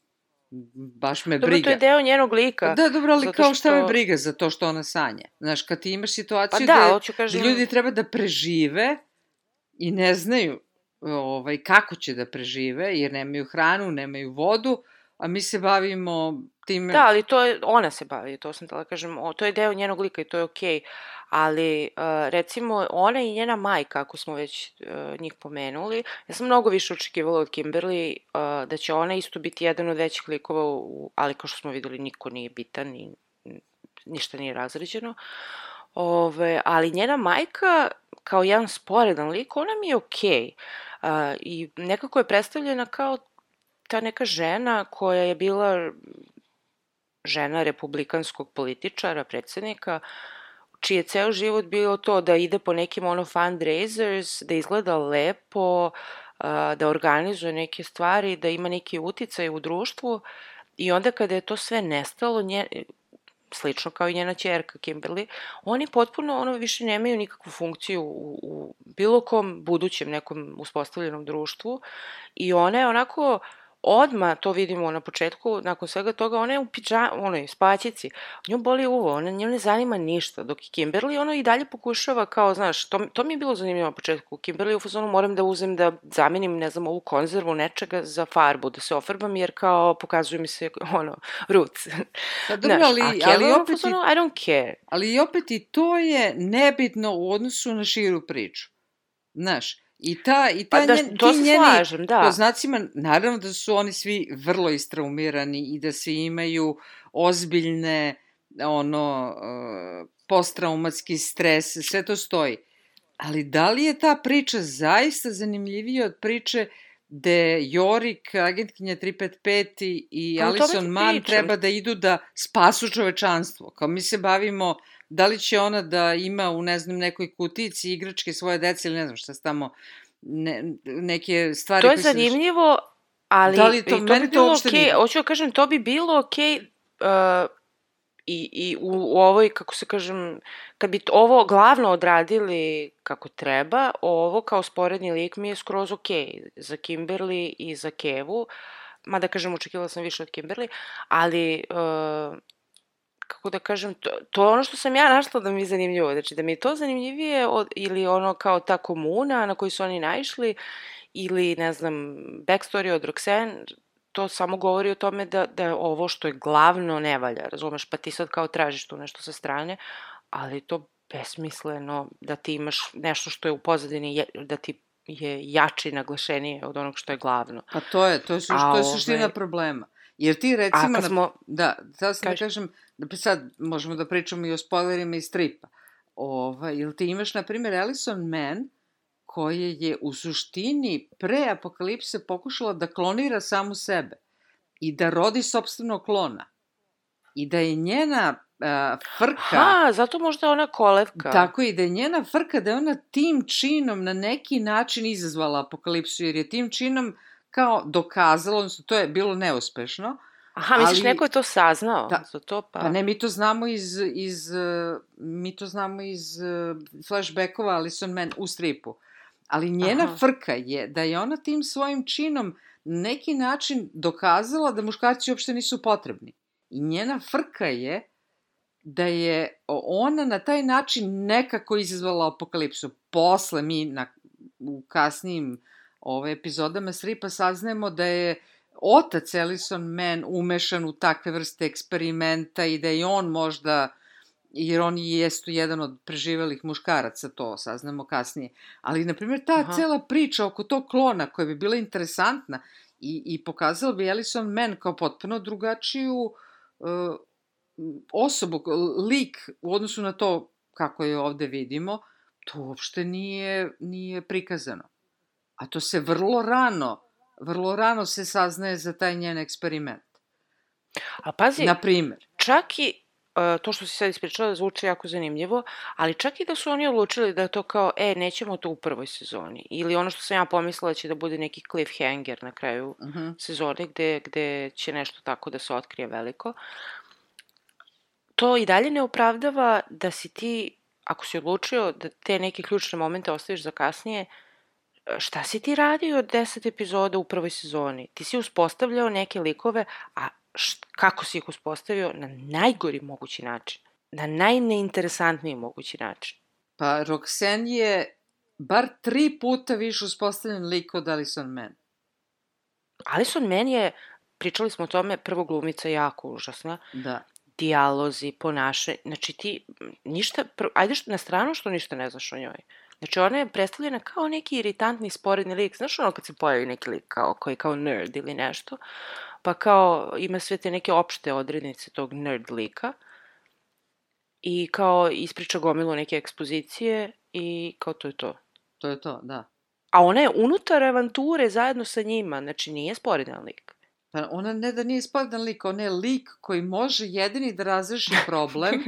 baš me
Dobro,
briga.
to je deo njenog lika.
Da, dobro, ali kao šta me
što-
briga za to što ona sanja? Znaš, kad ti imaš
Pa
situaciju
da,
da, da
kažem...
ljudi treba da prežive i ne znaju ovaj, kako će da prežive, jer nemaju hranu, nemaju vodu, a mi se bavimo time...
Da, ali to je, ona se bavi, to sam tela kažem, o, to je deo njenog lika i to je okej. Ali, uh, recimo, ona i njena majka, ako smo već uh, njih pomenuli, ja sam mnogo više očekivala od Kimberly uh, da će ona isto biti jedan od većih likova, u, ali kao što smo videli, niko nije bitan i ništa nije razređeno. Ove, ali njena majka, kao jedan sporedan lik, ona mi je okej. Uh, I nekako je predstavljena kao ta neka žena koja je bila žena republikanskog političara, predsednika, čiji je ceo život bio to da ide po nekim ono fundraisers, da izgleda lepo, da organizuje neke stvari, da ima neki uticaj u društvu i onda kada je to sve nestalo, nje, slično kao i njena čerka Kimberly, oni potpuno ono više nemaju nikakvu funkciju u, u bilo kom budućem nekom uspostavljenom društvu i ona je onako odma to vidimo na početku, nakon svega toga, ona je u piđa, onoj spaćici, nju boli uvo, ona nju ne zanima ništa, dok je Kimberly, ono i dalje pokušava kao, znaš, to, to mi je bilo zanimljivo na početku, Kimberly u fazonu moram da uzem da zamenim, ne znam, ovu konzervu nečega za farbu, da se ofarbam, jer kao pokazuje mi se, ono, ruc.
Pa dobro,
Znaš,
ali,
a
ali,
je
opet i,
fazonu, I don't care.
ali opet i to je nebitno u odnosu na širu priču. Znaš, i ta, i ta
Pa da,
njen,
to se
njeni,
slažem, da.
po znacima, naravno da su oni svi vrlo istraumirani i da svi imaju ozbiljne, ono, uh, posttraumatski stres, sve to stoji. Ali da li je ta priča zaista zanimljivija od priče gde Jorik, agentkinja 355 i,
Pa
Alison Mann
pričam.
treba da idu da spasu čovečanstvo. Kao mi se bavimo da li će ona da ima u, ne znam, nekoj kutici igračke svoje dece ili ne znam šta se tamo, ne, neke stvari
To je zanimljivo, ali
Da li to-
i to bi bilo okej,
nije.
hoću da kažem, to bi bilo okej uh, I, i u, u ovoj, kako se kažem, kad bi ovo glavno odradili kako treba, ovo kao sporedni lik mi je skroz okej okay za Kimberly i za Kevu, mada kažem, očekivala sam više od Kimberly, ali uh, kako da kažem, to, to je ono što sam ja našla da mi je zanimljivo, znači da mi je to zanimljivije od, ili ono kao ta komuna na koju su oni naišli, ili ne znam, backstory od Roxanne, to samo govori o tome da, da ovo što je glavno ne valja, razumeš, pa ti sad kao tražiš tu nešto sa strane, ali to besmisleno da ti imaš nešto što je u pozadini, da ti je jače i naglašenije od onog što je glavno.
Pa to je, to je, suš, to je suština ove... problema. Jer ti recimo... A, smo... Da, sad sam da kažem, da sad možemo da pričamo i o spoilerima iz stripa. Ova, jel ti imaš, na primjer, Alison Mann, koja je u suštini pre apokalipse pokušala da klonira samu sebe i da rodi sobstvenog klona. I da je njena uh, frka...
Ha, zato možda ona kolevka.
Tako i da je njena frka, da je ona tim činom na neki način izazvala apokalipsu, jer je tim činom kao dokazala, odnosno to je bilo neuspešno,
Aha, misliš, ali, neko je to saznao da, za to, pa...
Pa ne, mi to znamo iz, iz, mi to znamo iz flashbackova Alison Man u stripu. Ali njena Aha. frka je da je ona tim svojim činom neki način dokazala da muškarci uopšte nisu potrebni. I njena frka je da je ona na taj način nekako izazvala apokalipsu. Posle mi na, u kasnijim ove epizodama stripa saznajemo da je otac Ellison Man umešan u takve vrste eksperimenta i da je on možda jer on i jestu jedan od preživelih muškaraca, to saznamo kasnije. Ali, na primjer, ta Aha. cela priča oko tog klona koja bi bila interesantna i, i pokazala bi Ellison Man kao potpuno drugačiju uh, osobu, lik u odnosu na to kako je ovde vidimo, to uopšte nije, nije prikazano. A to se vrlo rano, vrlo rano se saznaje za taj njen eksperiment.
A pazi,
na primer.
Čak i uh, to što si sad ispričala zvuči jako zanimljivo, ali čak i da su oni odlučili da je to kao, e, nećemo to u prvoj sezoni, ili ono što sam ja pomislila da će da bude neki cliffhanger na kraju uh mhm. -huh. sezone gde, gde će nešto tako da se otkrije veliko, to i dalje ne opravdava da si ti, ako si odlučio da te neke ključne momente ostaviš za kasnije, šta si ti radio od deset epizoda u prvoj sezoni? Ti si uspostavljao neke likove, a št, kako si ih uspostavio? Na najgori mogući način. Na najneinteresantniji mogući način.
Pa Roxanne je bar tri puta više uspostavljen lik od Alison Mann.
Alison Mann je, pričali smo o tome, prvo glumica jako užasna.
Da.
Dijalozi, ponašanje, znači ti ništa, ajde na stranu što ništa ne znaš o njoj. Znači, ona je predstavljena kao neki iritantni, sporedni lik. Znaš ono kad se pojavi neki lik kao, koji kao nerd ili nešto, pa kao ima sve te neke opšte odrednice tog nerd lika i kao ispriča gomilu neke ekspozicije i kao to je to.
To je to, da.
A ona je unutar avanture zajedno sa njima, znači nije sporedan lik.
Pa ona ne da nije sporedan lik, ona je lik koji može jedini da razreši problem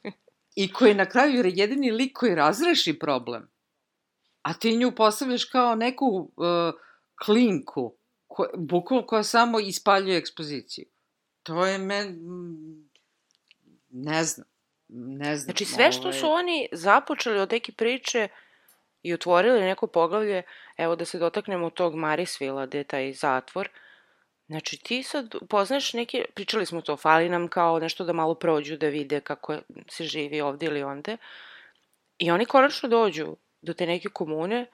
i koji na kraju je jedini lik koji razreši problem. A ti nju postavljaš kao neku uh, klinku, ko, bukvalno koja samo ispaljuje ekspoziciju. To je men... Ne znam. Ne znam.
Znači sve što su oni započeli od neke priče i otvorili neko poglavlje, evo da se dotaknemo tog Marisvila, gde je taj zatvor, Znači ti sad upoznaš neke, pričali smo to, fali nam kao nešto da malo prođu, da vide kako se živi ovde ili onde. I oni konačno dođu do te neke komune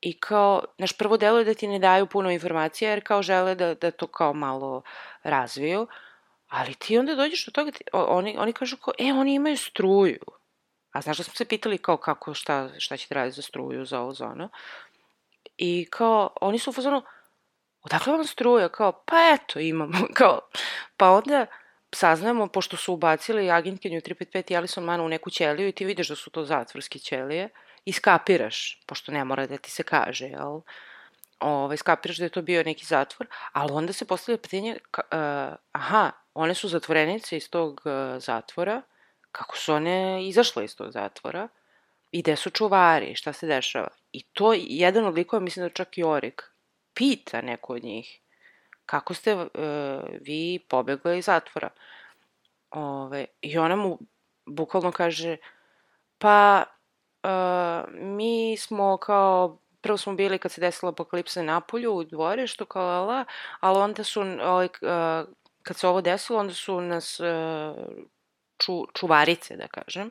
i kao, naš prvo delo je da ti ne daju puno informacija jer kao žele da, da to kao malo razviju, ali ti onda dođeš do toga, ti, oni, oni kažu kao, e, oni imaju struju. A znaš da smo se pitali kao kako, šta, šta ćete raditi za struju, za ovo, za ono. I kao, oni su u fazonu, odakle vam struja? Kao, pa eto, imamo. Kao, pa onda saznajemo, pošto su ubacili agentkinju 355 i Alison Mann u neku ćeliju i ti vidiš da su to zatvorske ćelije i skapiraš, pošto ne mora da ti se kaže, jel? Ove, skapiraš da je to bio neki zatvor, ali onda se postavlja pitanje, ka, uh, aha, one su zatvorenice iz tog uh, zatvora, kako su one izašle iz tog zatvora i gde su čuvari, šta se dešava. I to jedan od likova, mislim da čak i Orik, pita neko od njih kako ste uh, vi pobegli iz zatvora. Ove, I ona mu bukvalno kaže, pa uh, mi smo kao prvo smo bili kad se desila apokalipsa na polju u dvorištu kao lala, ali onda su ovaj, uh, kad se ovo desilo onda su nas ču, čuvarice da kažem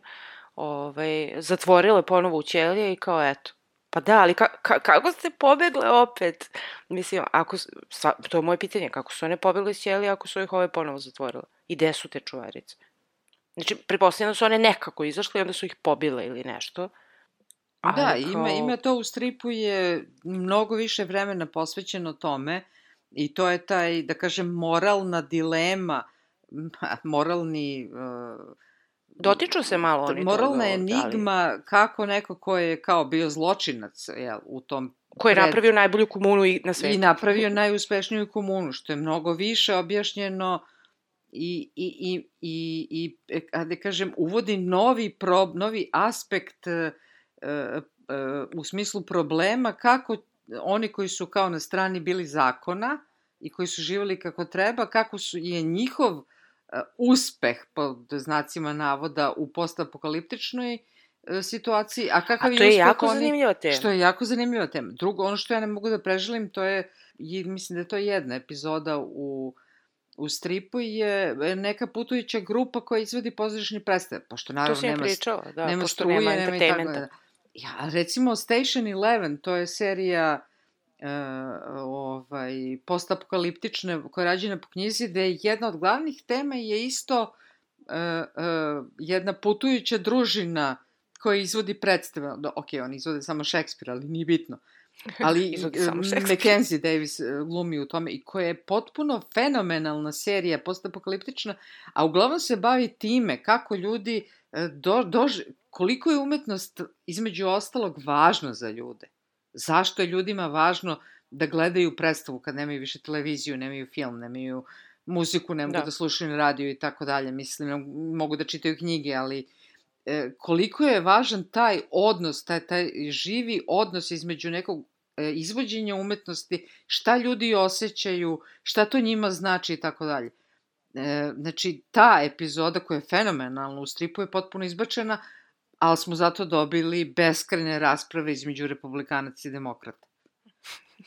ovaj, zatvorile ponovo u ćelije i kao eto Pa da, ali ka, ka, kako ste pobegle opet? Mislim, ako, sa, to je moje pitanje, kako su one pobegle iz ćelija ako su ih ove ponovo zatvorile? I gde su te čuvarice? Znači, pretpostavljam da su one nekako izašle i onda su ih pobile ili nešto.
Ali da, kao... ima, ima to u stripu je mnogo više vremena posvećeno tome i to je taj, da kažem, moralna dilema, moralni... Uh,
Dotiču se malo oni
Moralna toga, enigma ali... kako neko ko je kao bio zločinac jel, u tom
Ko je pred... napravio najbolju komunu i na svetu.
I napravio najuspešniju komunu, što je mnogo više objašnjeno i, i, i, i, i e, da kažem, uvodi novi, prob, novi aspekt uh, uh, u smislu problema kako oni koji su kao na strani bili zakona i koji su živali kako treba, kako su, je njihov uspeh, pod znacima navoda, u postapokaliptičnoj situaciji, a kakav
a to je, je jako oni, zanimljiva tema.
Što je jako zanimljiva tema. Drugo, ono što ja ne mogu da preželim, to je, mislim da je to jedna epizoda u u stripu je neka putujuća grupa koja izvodi pozorišni predstave, pošto naravno nema,
pričala, da,
nema struje, nema, nema i tako da. Ja, recimo Station 11, to je serija uh, ovaj, postapokaliptične, koja je rađena po knjizi, da je jedna od glavnih tema je isto uh, uh, jedna putujuća družina koja izvodi predstave. Da, ok, oni izvode samo Šekspira, ali nije bitno. Ali Mackenzie Davis glumi u tome i koja je potpuno fenomenalna serija, postapokaliptična, a uglavnom se bavi time kako ljudi do, dož, koliko je umetnost između ostalog važna za ljude. Zašto je ljudima važno da gledaju predstavu kad nemaju više televiziju, nemaju film, nemaju muziku, ne mogu da, da slušaju na radio i tako dalje. Mislim, mogu da čitaju knjige, ali e, koliko je važan taj odnos, taj, taj živi odnos između nekog e, izvođenja umetnosti, šta ljudi osjećaju, šta to njima znači i tako dalje. E, znači, ta epizoda koja je fenomenalna u stripu je potpuno izbačena, ali smo zato dobili beskrene rasprave između republikanaca i demokrata.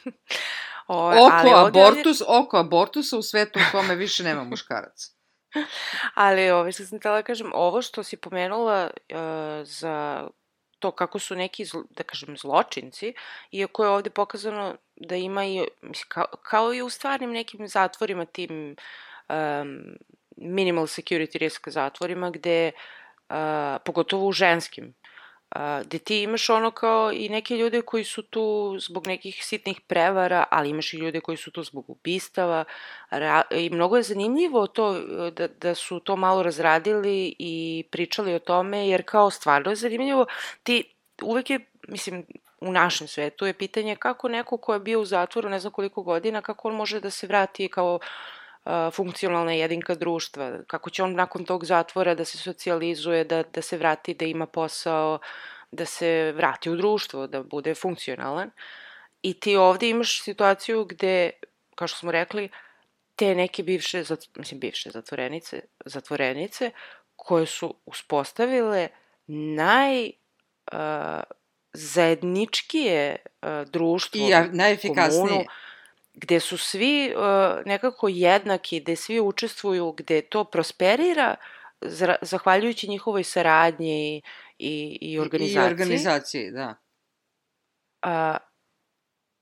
o,
oko, ali abortus, ovdje... oko abortusa u svetu u kome više nema muškaraca.
ali ovo što sam tela da kažem, ovo što si pomenula uh, za to kako su neki, da kažem, zločinci, iako je ovde pokazano da ima i, kao, kao i u stvarnim nekim zatvorima, tim um, minimal security risk zatvorima, gde uh, a, pogotovo u ženskim, a, gde ti imaš ono kao i neke ljude koji su tu zbog nekih sitnih prevara, ali imaš i ljude koji su tu zbog ubistava ra, i mnogo je zanimljivo to da, da su to malo razradili i pričali o tome, jer kao stvarno je zanimljivo, ti uvek je, mislim, u našem svetu je pitanje kako neko ko je bio u zatvoru ne znam koliko godina, kako on može da se vrati kao uh, funkcionalna jedinka društva, kako će on nakon tog zatvora da se socijalizuje, da, da se vrati, da ima posao, da se vrati u društvo, da bude funkcionalan. I ti ovde imaš situaciju gde, kao što smo rekli, te neke bivše, mislim bivše zatvorenice, zatvorenice, koje su uspostavile naj uh, zajedničkije uh, društvo,
I najefikasnije. Komunu,
gde su svi uh, nekako jednaki, gde svi učestvuju, gde to prosperira, zahvaljujući njihovoj saradnji i, i organizaciji.
I organizaciji, da.
A,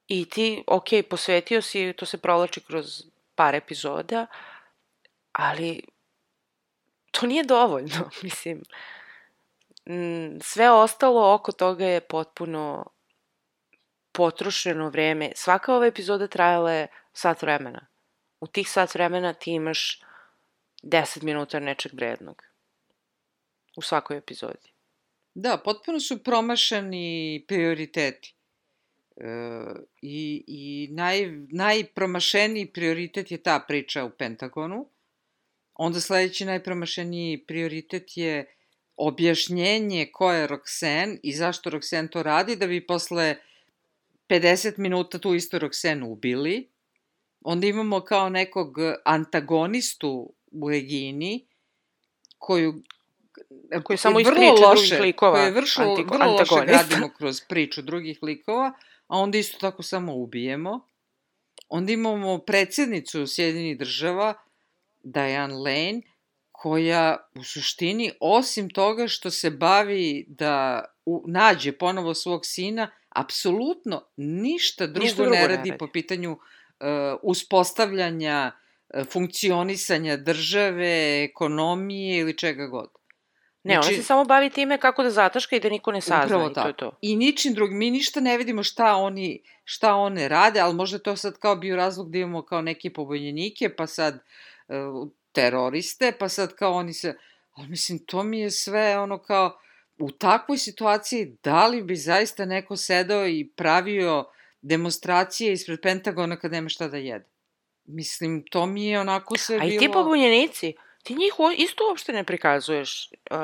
I ti, ok, posvetio si, to se provlači kroz par epizoda, ali to nije dovoljno, mislim. Sve ostalo oko toga je potpuno potrošeno vreme. Svaka ova epizoda trajala je sat vremena. U tih sat vremena ti imaš 10 minuta nečeg vrednog. U svakoj epizodi.
Da, potpuno su promašani prioriteti. E, I i naj, najpromašeniji prioritet je ta priča u Pentagonu. Onda sledeći najpromašeniji prioritet je objašnjenje ko je Roxanne i zašto Roxanne to radi, da bi posle 50 minuta tu isto Roxenu ubili. Onda imamo kao nekog antagonistu u Regini, koju
Koji samo
vrlo loše,
drugih likova,
koje vršo,
antigo-
vrlo loše gradimo kroz priču drugih likova, a onda isto tako samo ubijemo. Onda imamo predsjednicu Sjedinih država, Diane Lane, koja u suštini, osim toga što se bavi da u, nađe ponovo svog sina, apsolutno ništa drugo,
Ništa
ne
drugo ne
radi
radi.
po pitanju uh, uspostavljanja, uh, funkcionisanja države, ekonomije ili čega god.
Ne, ona
Znači-
se samo bavi time kako da zataška i da niko ne sazna
Upravo
i to je to.
I ničim drugim, mi ništa ne vidimo šta oni, šta one rade, ali možda to sad kao bio razlog da imamo kao neke pobunjenike, pa sad uh, teroriste, pa sad kao oni se, ali mislim, to mi je sve ono kao, u takvoj situaciji, da li bi zaista neko sedao i pravio demonstracije ispred Pentagona kad nema šta da jede? Mislim, to mi je onako sve
A
bilo...
i ti pobunjenici, ti njih isto uopšte ne prikazuješ. Uh,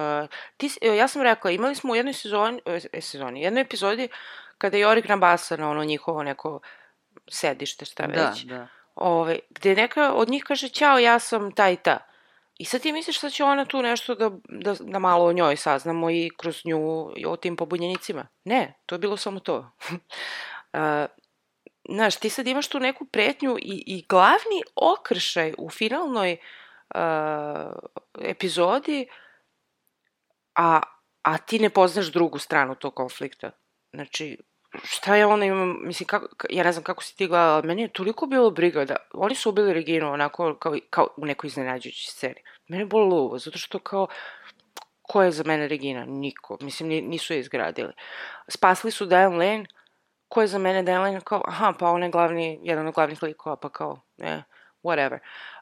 ti, ja sam rekla, imali smo u jednoj sezoni, e, sezoni, jednoj epizodi kada je Jorik nabasa na ono njihovo neko sedište, šta
Da,
već.
da.
Ove, gde neka od njih kaže, ćao, ja sam ta i ta. I sad ti misliš da će ona tu nešto da, da, da malo o njoj saznamo i kroz nju i o tim pobunjenicima? Ne, to je bilo samo to. uh, znaš, ti sad imaš tu neku pretnju i, i glavni okršaj u finalnoj uh, epizodi, a, a ti ne poznaš drugu stranu tog konflikta. Znači, šta je ona ima, mislim, kako, ka- ja ne znam kako si ti gledala, meni je toliko bilo briga da, oni su ubili Reginu onako kao, kao u nekoj iznenađujućoj sceni. Mene je bolo luvo, zato što kao, ko je za mene Regina? Niko. Mislim, ni, nisu je izgradili. Spasli su Diane Lane, ko je za mene Diane Lane? Kao, aha, pa on je glavni, jedan od glavnih likova, pa kao, ne, whatever.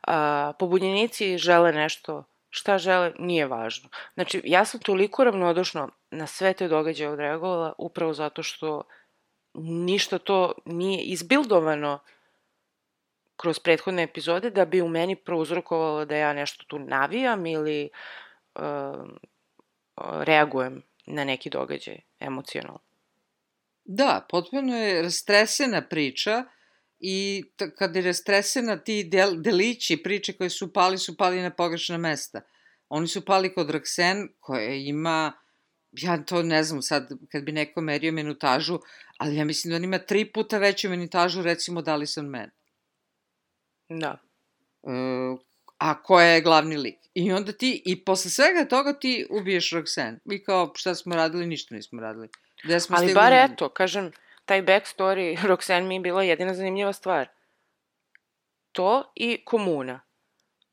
Uh, pobunjenici žele nešto, šta žele, nije važno. Znači, ja sam toliko ravnodušno na sve te događaje odreagovala upravo zato što ništa to nije izbildovano kroz prethodne epizode da bi u meni prouzrokovalo da ja nešto tu navijam ili um, reagujem na neki događaj emocionalno.
Da, potpuno je rastresena priča i t- kad je rastresena ti del, delići priče koje su pali, su pali na pogrešna mesta. Oni su pali kod Roxanne koja ima, ja to ne znam sad kad bi neko merio minutažu, ali ja mislim da on ima tri puta veću minutažu recimo da Alison Man.
Da.
E, a koja je glavni lik. I onda ti, i posle svega toga ti ubiješ Roxanne. I kao, šta smo radili, ništa nismo radili. Gde smo
Ali bar
na-
eto, kažem, taj backstory Roxanne mi je bila jedina zanimljiva stvar. To i komuna.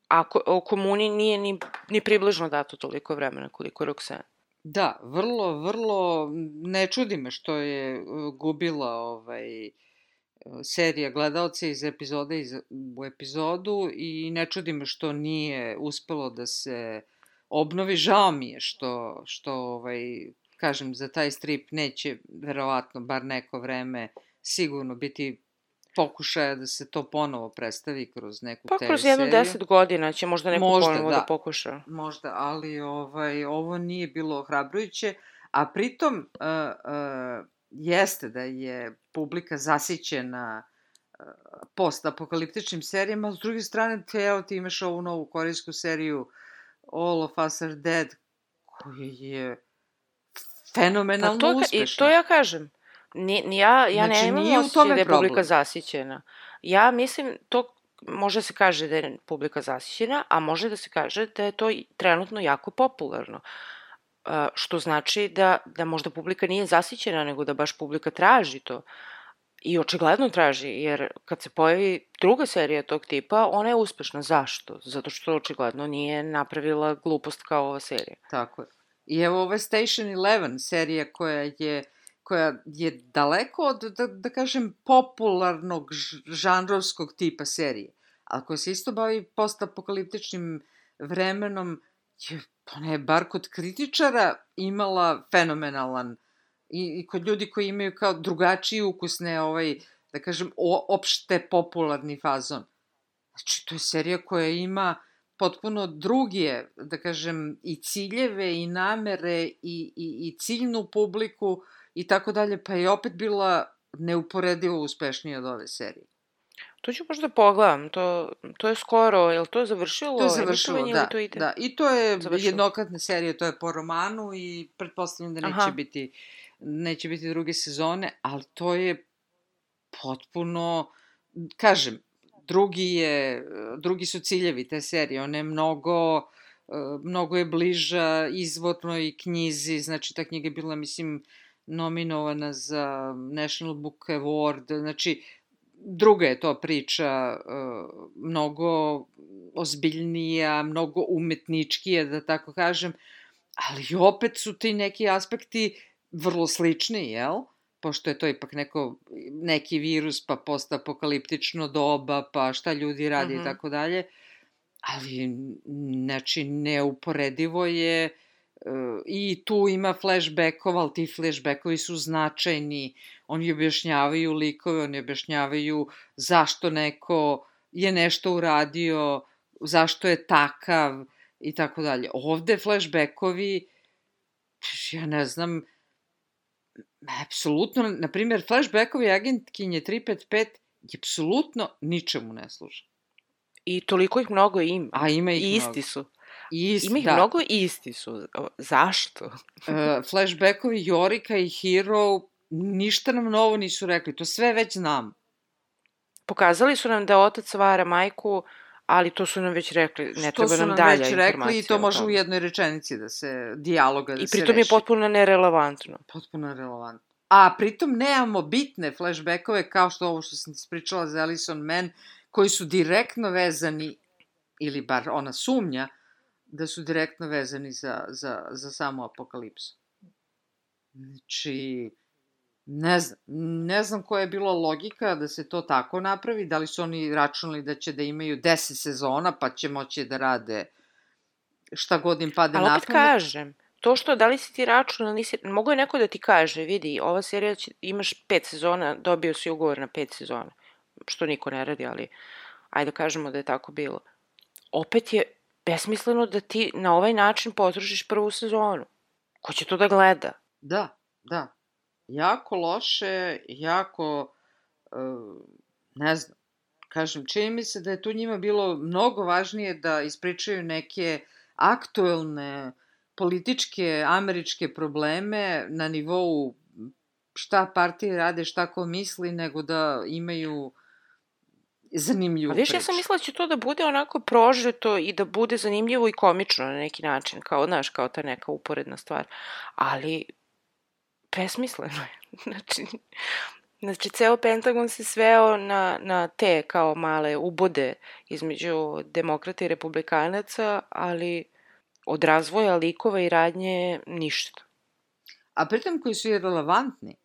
A ko, o komuni nije ni, ni približno dato toliko vremena koliko Roxanne.
Da, vrlo, vrlo, ne čudi me što je uh, gubila ovaj, uh, serija gledalce iz epizode iz, u epizodu i ne čudi me što nije uspelo da se obnovi. Žao mi je što, što ovaj, kažem, za taj strip neće verovatno bar neko vreme sigurno biti pokušaja da se to ponovo predstavi kroz neku
Pa
TV
kroz jedno
seriju.
deset godina će možda neko
Možda,
ponovo da.
da.
pokuša.
Možda, ali ovaj, ovo nije bilo ohrabrujuće, a pritom uh, uh, jeste da je publika zasićena uh, post-apokaliptičnim serijama, ali s druge strane, te, evo ti imaš ovu novu korejsku seriju All of Us Are Dead, koja je
Pa
fenomenalno
to, ka- i
uspešna.
to ja kažem. Ni, ni ja, ja
Znači,
ne imam osjećaj da je publika
problem.
zasićena. Ja mislim, to može se kaže da je publika zasićena, a može da se kaže da je to trenutno jako popularno. Uh, što znači da, da možda publika nije zasićena, nego da baš publika traži to. I očigledno traži, jer kad se pojavi druga serija tog tipa, ona je uspešna. Zašto? Zato što očigledno nije napravila glupost kao ova serija.
Tako je. I evo ova Station Eleven serija koja je koja je daleko od, da, da kažem, popularnog žanrovskog tipa serije, ali koja se isto bavi postapokaliptičnim vremenom, je, ona je bar kod kritičara imala fenomenalan i, i kod ljudi koji imaju kao drugačiji ukusne, ovaj, da kažem, o, opšte popularni fazon. Znači, to je serija koja ima potpuno druge, da kažem, i ciljeve i namere i, i, i ciljnu publiku i tako dalje, pa je opet bila neuporedivo uspešnija od ove serije.
To ću možda pogledam, to, to je skoro, je li to završilo?
To je završilo, da,
to ide?
da. I to je
Završilo.
jednokratna serija, to je po romanu i pretpostavljam da neće
Aha.
biti neće biti druge sezone, ali to je potpuno, kažem, drugi je, drugi su ciljevi te serije, ona je mnogo, e, mnogo je bliža izvornoj knjizi, znači ta knjiga je bila, mislim, nominovana za National Book Award, znači, druga je to priča, e, mnogo ozbiljnija, mnogo umetničkija, da tako kažem, ali opet su ti neki aspekti vrlo slični, jel? Pošto je to ipak neko, neki virus, pa postapokaliptično doba, pa šta ljudi radi
Mhm.
i tako dalje. Ali, znači, neuporedivo je e, i tu ima flashbackova, ali ti flashbackovi su značajni. Oni objašnjavaju likove, oni objašnjavaju zašto neko je nešto uradio, zašto je takav i tako dalje. Ovde flashbackovi, ja ne znam, apsolutno, na primjer, flashbackovi agentkinje 355 je apsolutno ničemu ne služe.
I toliko ih mnogo ima.
A ima ih
I isti
mnogo.
su.
I ist,
Ima ih
da.
mnogo i isti su. Zašto?
E, flashbackovi Jorika i Hero ništa nam novo nisu rekli, to sve već znam.
Pokazali su nam da otac vara majku, ali to su nam već rekli, ne
Što
treba
su
nam
nam
dalja
već
informacija.
rekli i to može u jednoj rečenici da se, dijaloga da
I
se
pritom je
reši.
potpuno nerelevantno.
Potpuno relevantno. A pritom nemamo bitne flashbackove kao što ovo što sam ti pričala za Alison Man, koji su direktno vezani, ili bar ona sumnja, da su direktno vezani za, za, za samu apokalipsu. Znači, ne znam, ne znam koja je bila logika da se to tako napravi, da li su oni računali da će da imaju 10 sezona, pa će moći da rade šta god im pade
Ali
na
opet
pamet.
kažem, to što da li si ti računal, nisi, mogu je neko da ti kaže, vidi, ova serija će, imaš pet sezona, dobio si ugovor na pet sezona, što niko ne radi, ali ajde da kažemo da je tako bilo. Opet je besmisleno da ti na ovaj način potrošiš prvu sezonu. Ko će to da gleda?
Da, da. Jako loše, jako, uh, ne znam, kažem, čini mi se da je tu njima bilo mnogo važnije da ispričaju neke aktuelne političke američke probleme na nivou šta partije rade, šta ko misli, nego da imaju zanimljivu
A viš, ja sam mislila da će to da bude onako prožeto i da bude zanimljivo i komično na neki način, kao, znaš, kao ta neka uporedna stvar. Ali, besmisleno je. znači, znači, ceo Pentagon se sveo na, na te kao male ubode između demokrata i republikanaca, ali od razvoja likova i radnje ništa.
a pritom koji su i relevantni.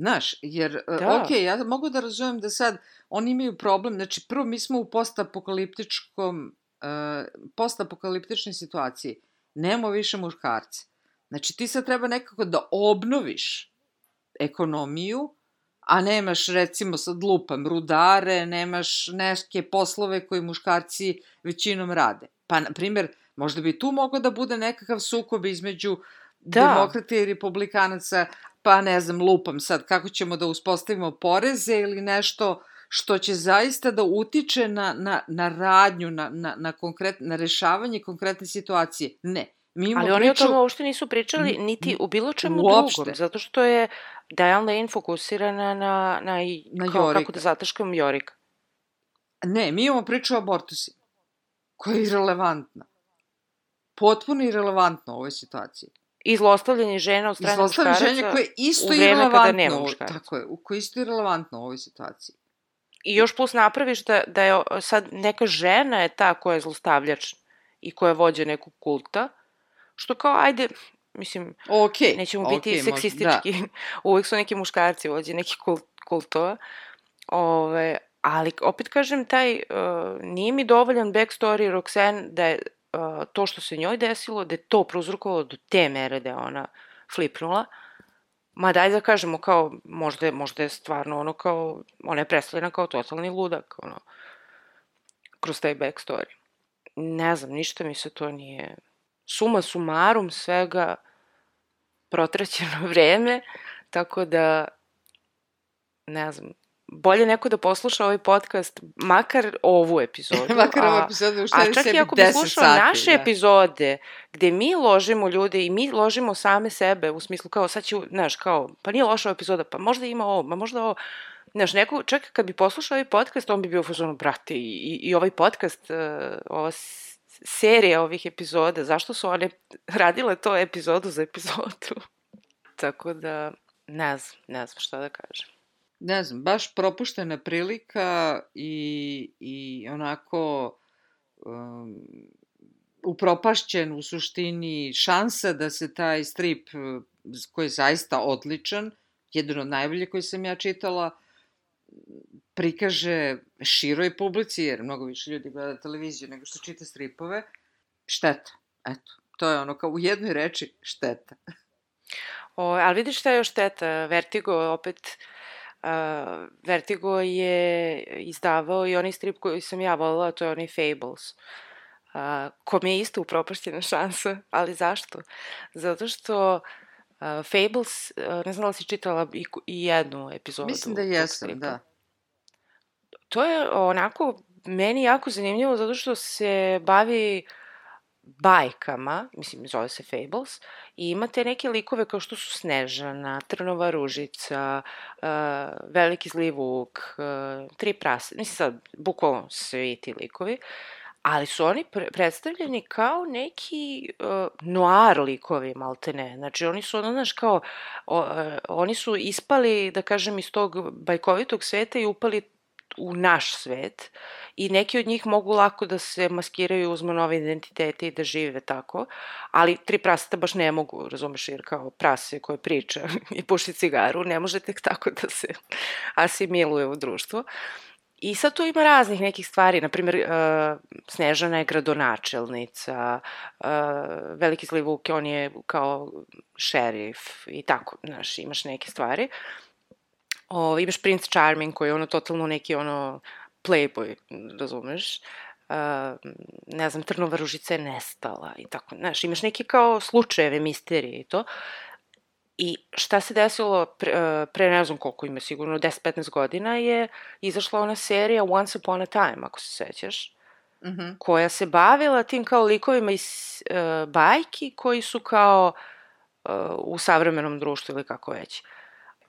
Znaš, jer,
Da.
da. ok, ja mogu da razumem da sad oni imaju problem, znači prvo mi smo u postapokaliptičkom, uh, postapokaliptičnoj situaciji, nemamo više muškarce. Znači ti sad treba nekako da obnoviš ekonomiju, a nemaš recimo sad lupam rudare, nemaš neke poslove koje muškarci većinom rade. Pa, na primjer, možda bi tu mogao da bude nekakav sukob između
Da.
da. demokrata i republikanaca, pa ne znam, lupam sad, kako ćemo da uspostavimo poreze ili nešto što će zaista da utiče na, na, na radnju, na, na, na, konkret, na rešavanje konkretne situacije. Ne. Mi imamo
Ali oni o
priču...
tome uopšte nisu pričali niti u bilo čemu
uopšte.
drugom, zato što je Diane Lane fokusirana na, na,
Na
kao, kako
Jorika.
da zataškam Jorika.
Ne, mi imamo priču o abortusima, koja je irrelevantna. Potpuno irrelevantna u ovoj situaciji.
I zlostavljanje žena od strane muškaraca.
ženje koje je isto
u vreme kada
irrelevantno.
nema
u ovoj-
muškaraca.
Tako je, koje je isto irrelevantno u ovoj situaciji.
I još plus napraviš da, da je sad neka žena je ta koja je zlostavljač i koja vođa nekog kulta, što kao, ajde, mislim,
Ok,
nećemo
ok,
biti seksistički, uvek su neki muškarci vođe nekih kult, kultova, Ove, ali opet kažem, taj, uh, nije mi dovoljan backstory Roxanne da je to što se njoj desilo, da je to prouzrokovalo do te mere da je ona flipnula, Ma daj da kažemo kao, možda možda je stvarno ono kao, ona je predstavljena kao totalni ludak, ono, kroz taj backstory. Ne znam, ništa mi se to nije... Suma sumarum svega protraćeno vreme, tako da, ne znam, bolje neko da posluša ovaj podcast, makar ovu epizodu.
Makar ovu
a-
epizodu
A
uštedi
čak i ako bi
10
slušao
sati.
naše
da.
epizode, gde mi ložimo ljude i mi ložimo same sebe, u smislu kao sad ću, znaš, kao, pa nije loša epizoda, pa možda ima ovo, ma možda ovo, Znaš, neko, čak kad bi poslušao ovaj podcast, on bi bio u fazonu, brate, i, i, i ovaj podcast, uh, ova serija ovih epizoda, zašto su one radile to epizodu za epizodu? Tako da, ne znam, ne znam šta da kažem.
Ne znam, baš propuštena prilika i, i onako um, upropašćen u suštini šansa da se taj strip koji je zaista odličan, jedan od najbolje koji sam ja čitala, prikaže široj publici, jer mnogo više ljudi gleda televiziju nego što čita stripove, šteta. Eto, to je ono kao u jednoj reči šteta.
O, ali vidiš šta je još šteta? Vertigo opet... Uh, Vertigo je izdavao i onaj strip koji sam ja volila, to je onaj Fables. Uh, kom je isto upropašćena šansa, ali zašto? Zato što uh, Fables, uh, ne znam da li si čitala i, i jednu epizodu.
Mislim da jesam, da.
To je onako meni jako zanimljivo zato što se bavi bajkama, mislim zove se Fables, i imate neke likove kao što su Snežana, Trnova ružica, uh, Veliki zli vuk, uh, Tri prase, mislim sad, bukvalno svi ti likovi, ali su oni pre predstavljeni kao neki uh, noir likovi, malte ne. Znači, oni su, ono, znaš, kao, o, uh, oni su ispali, da kažem, iz tog bajkovitog sveta i upali u naš svet i neki od njih mogu lako da se maskiraju, uzmu nove identitete i da žive tako, ali tri praseta baš ne mogu, razumeš, jer kao prase koje priča i puši cigaru, ne može tek tako da se asimiluje u društvo. I sad tu ima raznih nekih stvari, na primjer, uh, Snežana je gradonačelnica, uh, Veliki zli Vuk, on je kao šerif i tako, znaš, imaš neke stvari. O, imaš Prince Charming koji je ono totalno neki ono playboy, razumeš? Uh, ne znam, Trnova ružica je nestala i tako, znaš, imaš neke kao slučajeve, misterije i to. I šta se desilo pre, uh, pre ne znam koliko ima, sigurno 10-15 godina je izašla ona serija Once Upon a Time, ako se sećaš,
Uh -huh.
koja se bavila tim kao likovima iz uh, bajki koji su kao uh, u savremenom društvu ili kako već.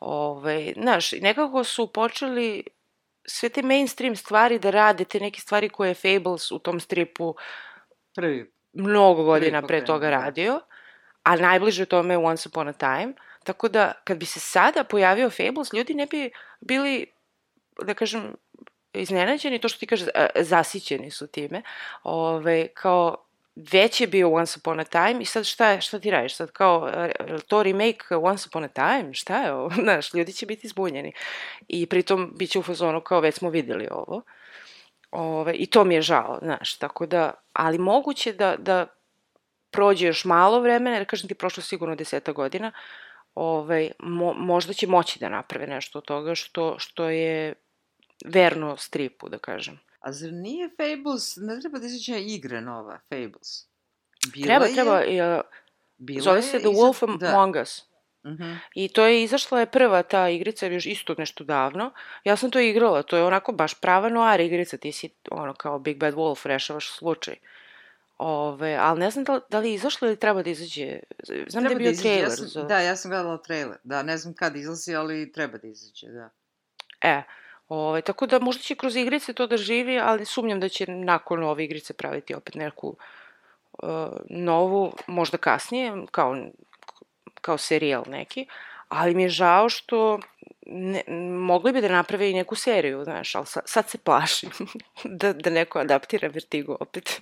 Ove, znaš, nekako su počeli sve te mainstream stvari da rade, te neke stvari koje je Fables u tom stripu
Prvi.
mnogo godina
Prvi
pre toga
da.
radio, a najbliže tome je Once Upon a Time, tako da kad bi se sada pojavio Fables, ljudi ne bi bili, da kažem, iznenađeni, to što ti kažeš, zasićeni su time, Ove, kao već je bio Once Upon a Time i sad šta, šta ti radiš? Sad kao, e, to remake Once Upon a Time? Šta je ovo? Znaš, ljudi će biti zbunjeni. I pritom bit će u fazonu kao već smo videli ovo. Ove, I to mi je žao, znaš, tako da, ali moguće da, da prođe još malo vremena, jer kažem ti, prošlo sigurno deseta godina, ovaj, mo, možda će moći da naprave nešto od toga što, što je verno stripu, da kažem.
A zar nije Fables, ne treba da izađe igra nova, Fables? Bila
treba,
je,
treba, je,
bila
zove
je
se The
iza-
Wolf
da.
Among Us.
Uh -huh.
I to je izašla je prva ta igrica još isto nešto davno. Ja sam to igrala, to je onako baš prava noir igrica, ti si ono kao Big Bad Wolf, rešavaš slučaj. Ove, ali ne znam da, da li je izašlo ili treba da izađe. Znam da je
Treba
bio
izađe, ja
trailer
sam,
za...
Da, ja sam gledala trailer. Da, ne znam kad izlazi, ali treba da izađe, da.
E, ove, tako da možda će kroz igrice to da živi, ali sumnjam da će nakon ove igrice praviti opet neku uh, novu, možda kasnije, kao, kao serijal neki, ali mi je žao što ne, mogli bi da naprave i neku seriju, znaš, ali sad, sad se plašim da, da neko adaptira Vertigo opet.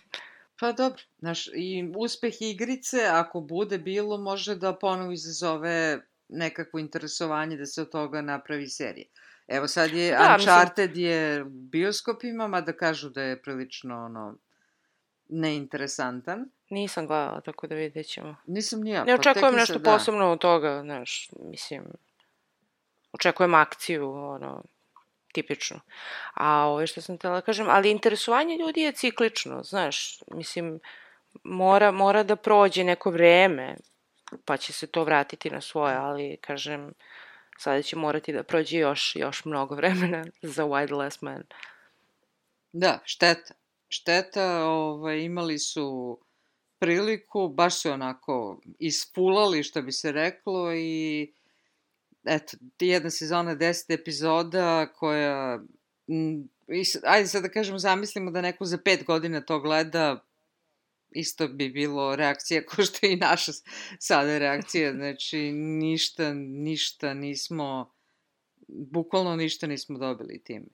Pa dobro, znaš, i uspeh igrice, ako bude bilo, može da ponovo izazove nekakvo interesovanje da se od toga napravi serija. Evo sad je
Da,
da,
mislim-
Uncharted je bioskopima, mada kažu da je prilično ono, neinteresantan.
Nisam gledala, tako da vidjet ćemo.
Nisam ni ja.
Ne
pa
očekujem
mi
nešto
se- da.
posebno od toga, znaš, mislim, očekujem akciju, ono, tipično. A ove što sam tela da kažem, ali interesovanje ljudi je ciklično, znaš, mislim, mora, mora da prođe neko vreme, pa će se to vratiti na svoje, ali, kažem, sada će morati da prođe još, još mnogo vremena za the Last Man.
Da, šteta. Šteta, ovaj, imali su priliku, baš su onako ispulali, što bi se reklo, i eto, jedna sezona, deset epizoda koja, m, ajde sad da kažemo, zamislimo da neko za pet godina to gleda, isto bi bilo reakcija ko što je i naša sada reakcija, znači ništa, ništa nismo, bukvalno ništa nismo dobili tim.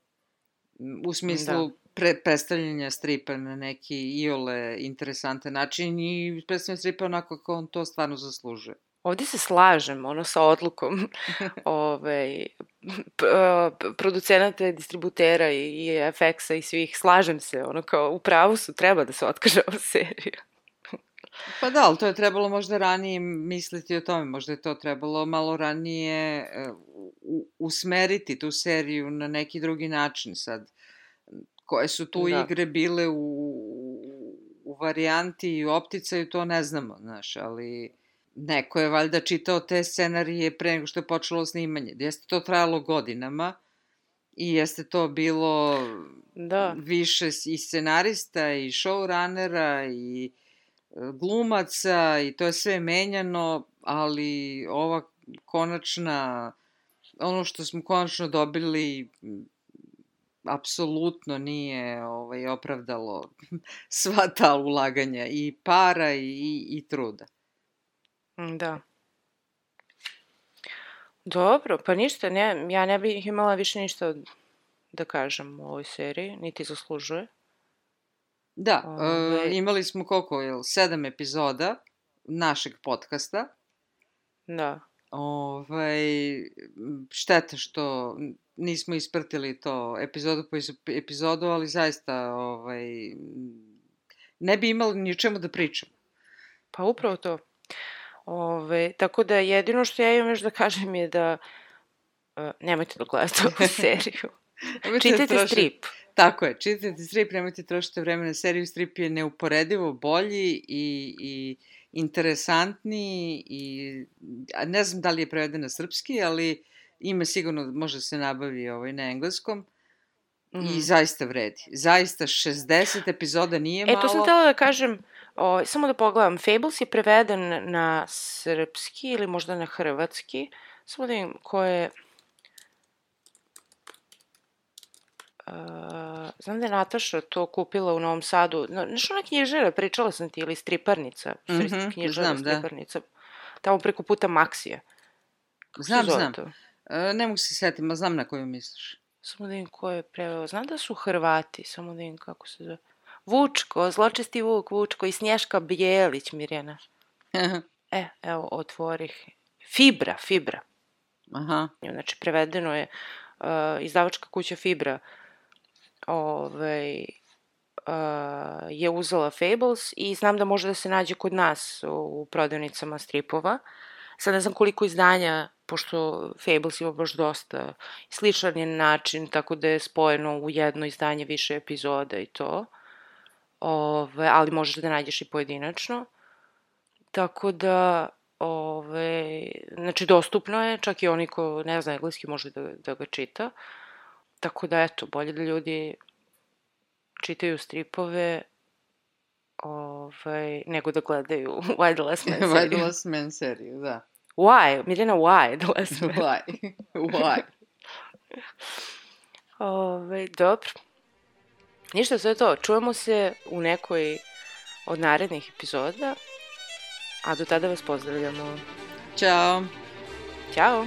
U smislu da. pre, predstavljanja stripa na neki iole interesantan način i predstavljanja stripa onako kako on to stvarno zaslužuje.
Ovde se slažem, ono, sa odlukom ove, producenata, distributera i, i FX-a i svih, slažem se, ono, kao, u pravu su, treba da se otkaže ova serija.
Pa da, ali to je trebalo možda ranije misliti o tome, možda je to trebalo malo ranije e, usmeriti tu seriju na neki drugi način sad. Koje su tu da. igre bile u, u varijanti i u opticaju, to ne znamo, znaš, ali neko je valjda čitao te scenarije pre nego što je počelo snimanje. Jeste to trajalo godinama i jeste to bilo da. više i scenarista i showrunnera i e, glumaca i to je sve menjano, ali ova konačna, ono što smo konačno dobili apsolutno nije ovaj, opravdalo sva ta ulaganja i para i, i, i truda.
Da. Dobro, pa ništa, ne, ja ne bih imala više ništa da kažem u ovoj seriji, niti zaslužuje.
Da, Ove... e, imali smo koliko, jel, sedam epizoda našeg podcasta.
Da.
Ovaj, šteta što nismo isprtili to epizodu po epizodu, ali zaista ovaj, ne bi imali ni o čemu da pričam.
Pa upravo to. Ove, tako da jedino što ja imam još da kažem je da uh, nemojte da gledate ovu seriju. Čitajte troši... strip.
Tako je, čitajte strip, nemojte trošiti vreme na seriju. Strip je neuporedivo bolji i, i interesantniji i ne znam da li je preveden na srpski, ali ima sigurno, može se nabavi ovaj, na engleskom. Mm -hmm. I mhm. zaista vredi. Zaista 60 epizoda nije malo.
E, to sam htela da kažem, O, samo da pogledam, Fables je preveden na srpski ili možda na hrvatski. Samo da vidim ko je... Uh, znam da je Nataša to kupila u Novom Sadu. Znaš ona knjižara, pričala sam ti, ili striparnica. Mm -hmm, knjižara, znam, da. striparnica. Da. Tamo preko puta Maksija.
znam, znam. To? E, ne mogu se setiti, ma znam na koju misliš.
Samo da vidim ko je preveo. Znam da su Hrvati, samo da vidim kako se zove. Vučko, zločesti Vuk, Vučko i Snješka Bijelić, Mirjana. e, evo, otvorih. Fibra, Fibra.
Aha.
Znači, prevedeno je uh, izdavačka kuća Fibra ovaj, uh, je uzela Fables i znam da može da se nađe kod nas u, u prodavnicama stripova. Sad ne znam koliko izdanja, pošto Fables ima baš dosta sličan je način, tako da je spojeno u jedno izdanje više epizoda i to ove, ali možeš da nađeš i pojedinačno. Tako da, ove, znači dostupno je, čak i oni ko ne zna engleski može da, da ga čita. Tako da, eto, bolje da ljudi čitaju stripove ovaj, nego da gledaju Why the Last Man seriju.
Why the Last Man seriju, da.
Why? Mirjana, why the Last Man?
why? why?
Ove, dobro. Ništa, sve to. Čujemo se u nekoj od narednih epizoda, a do tada vas pozdravljamo.
Ćao.
Ćao.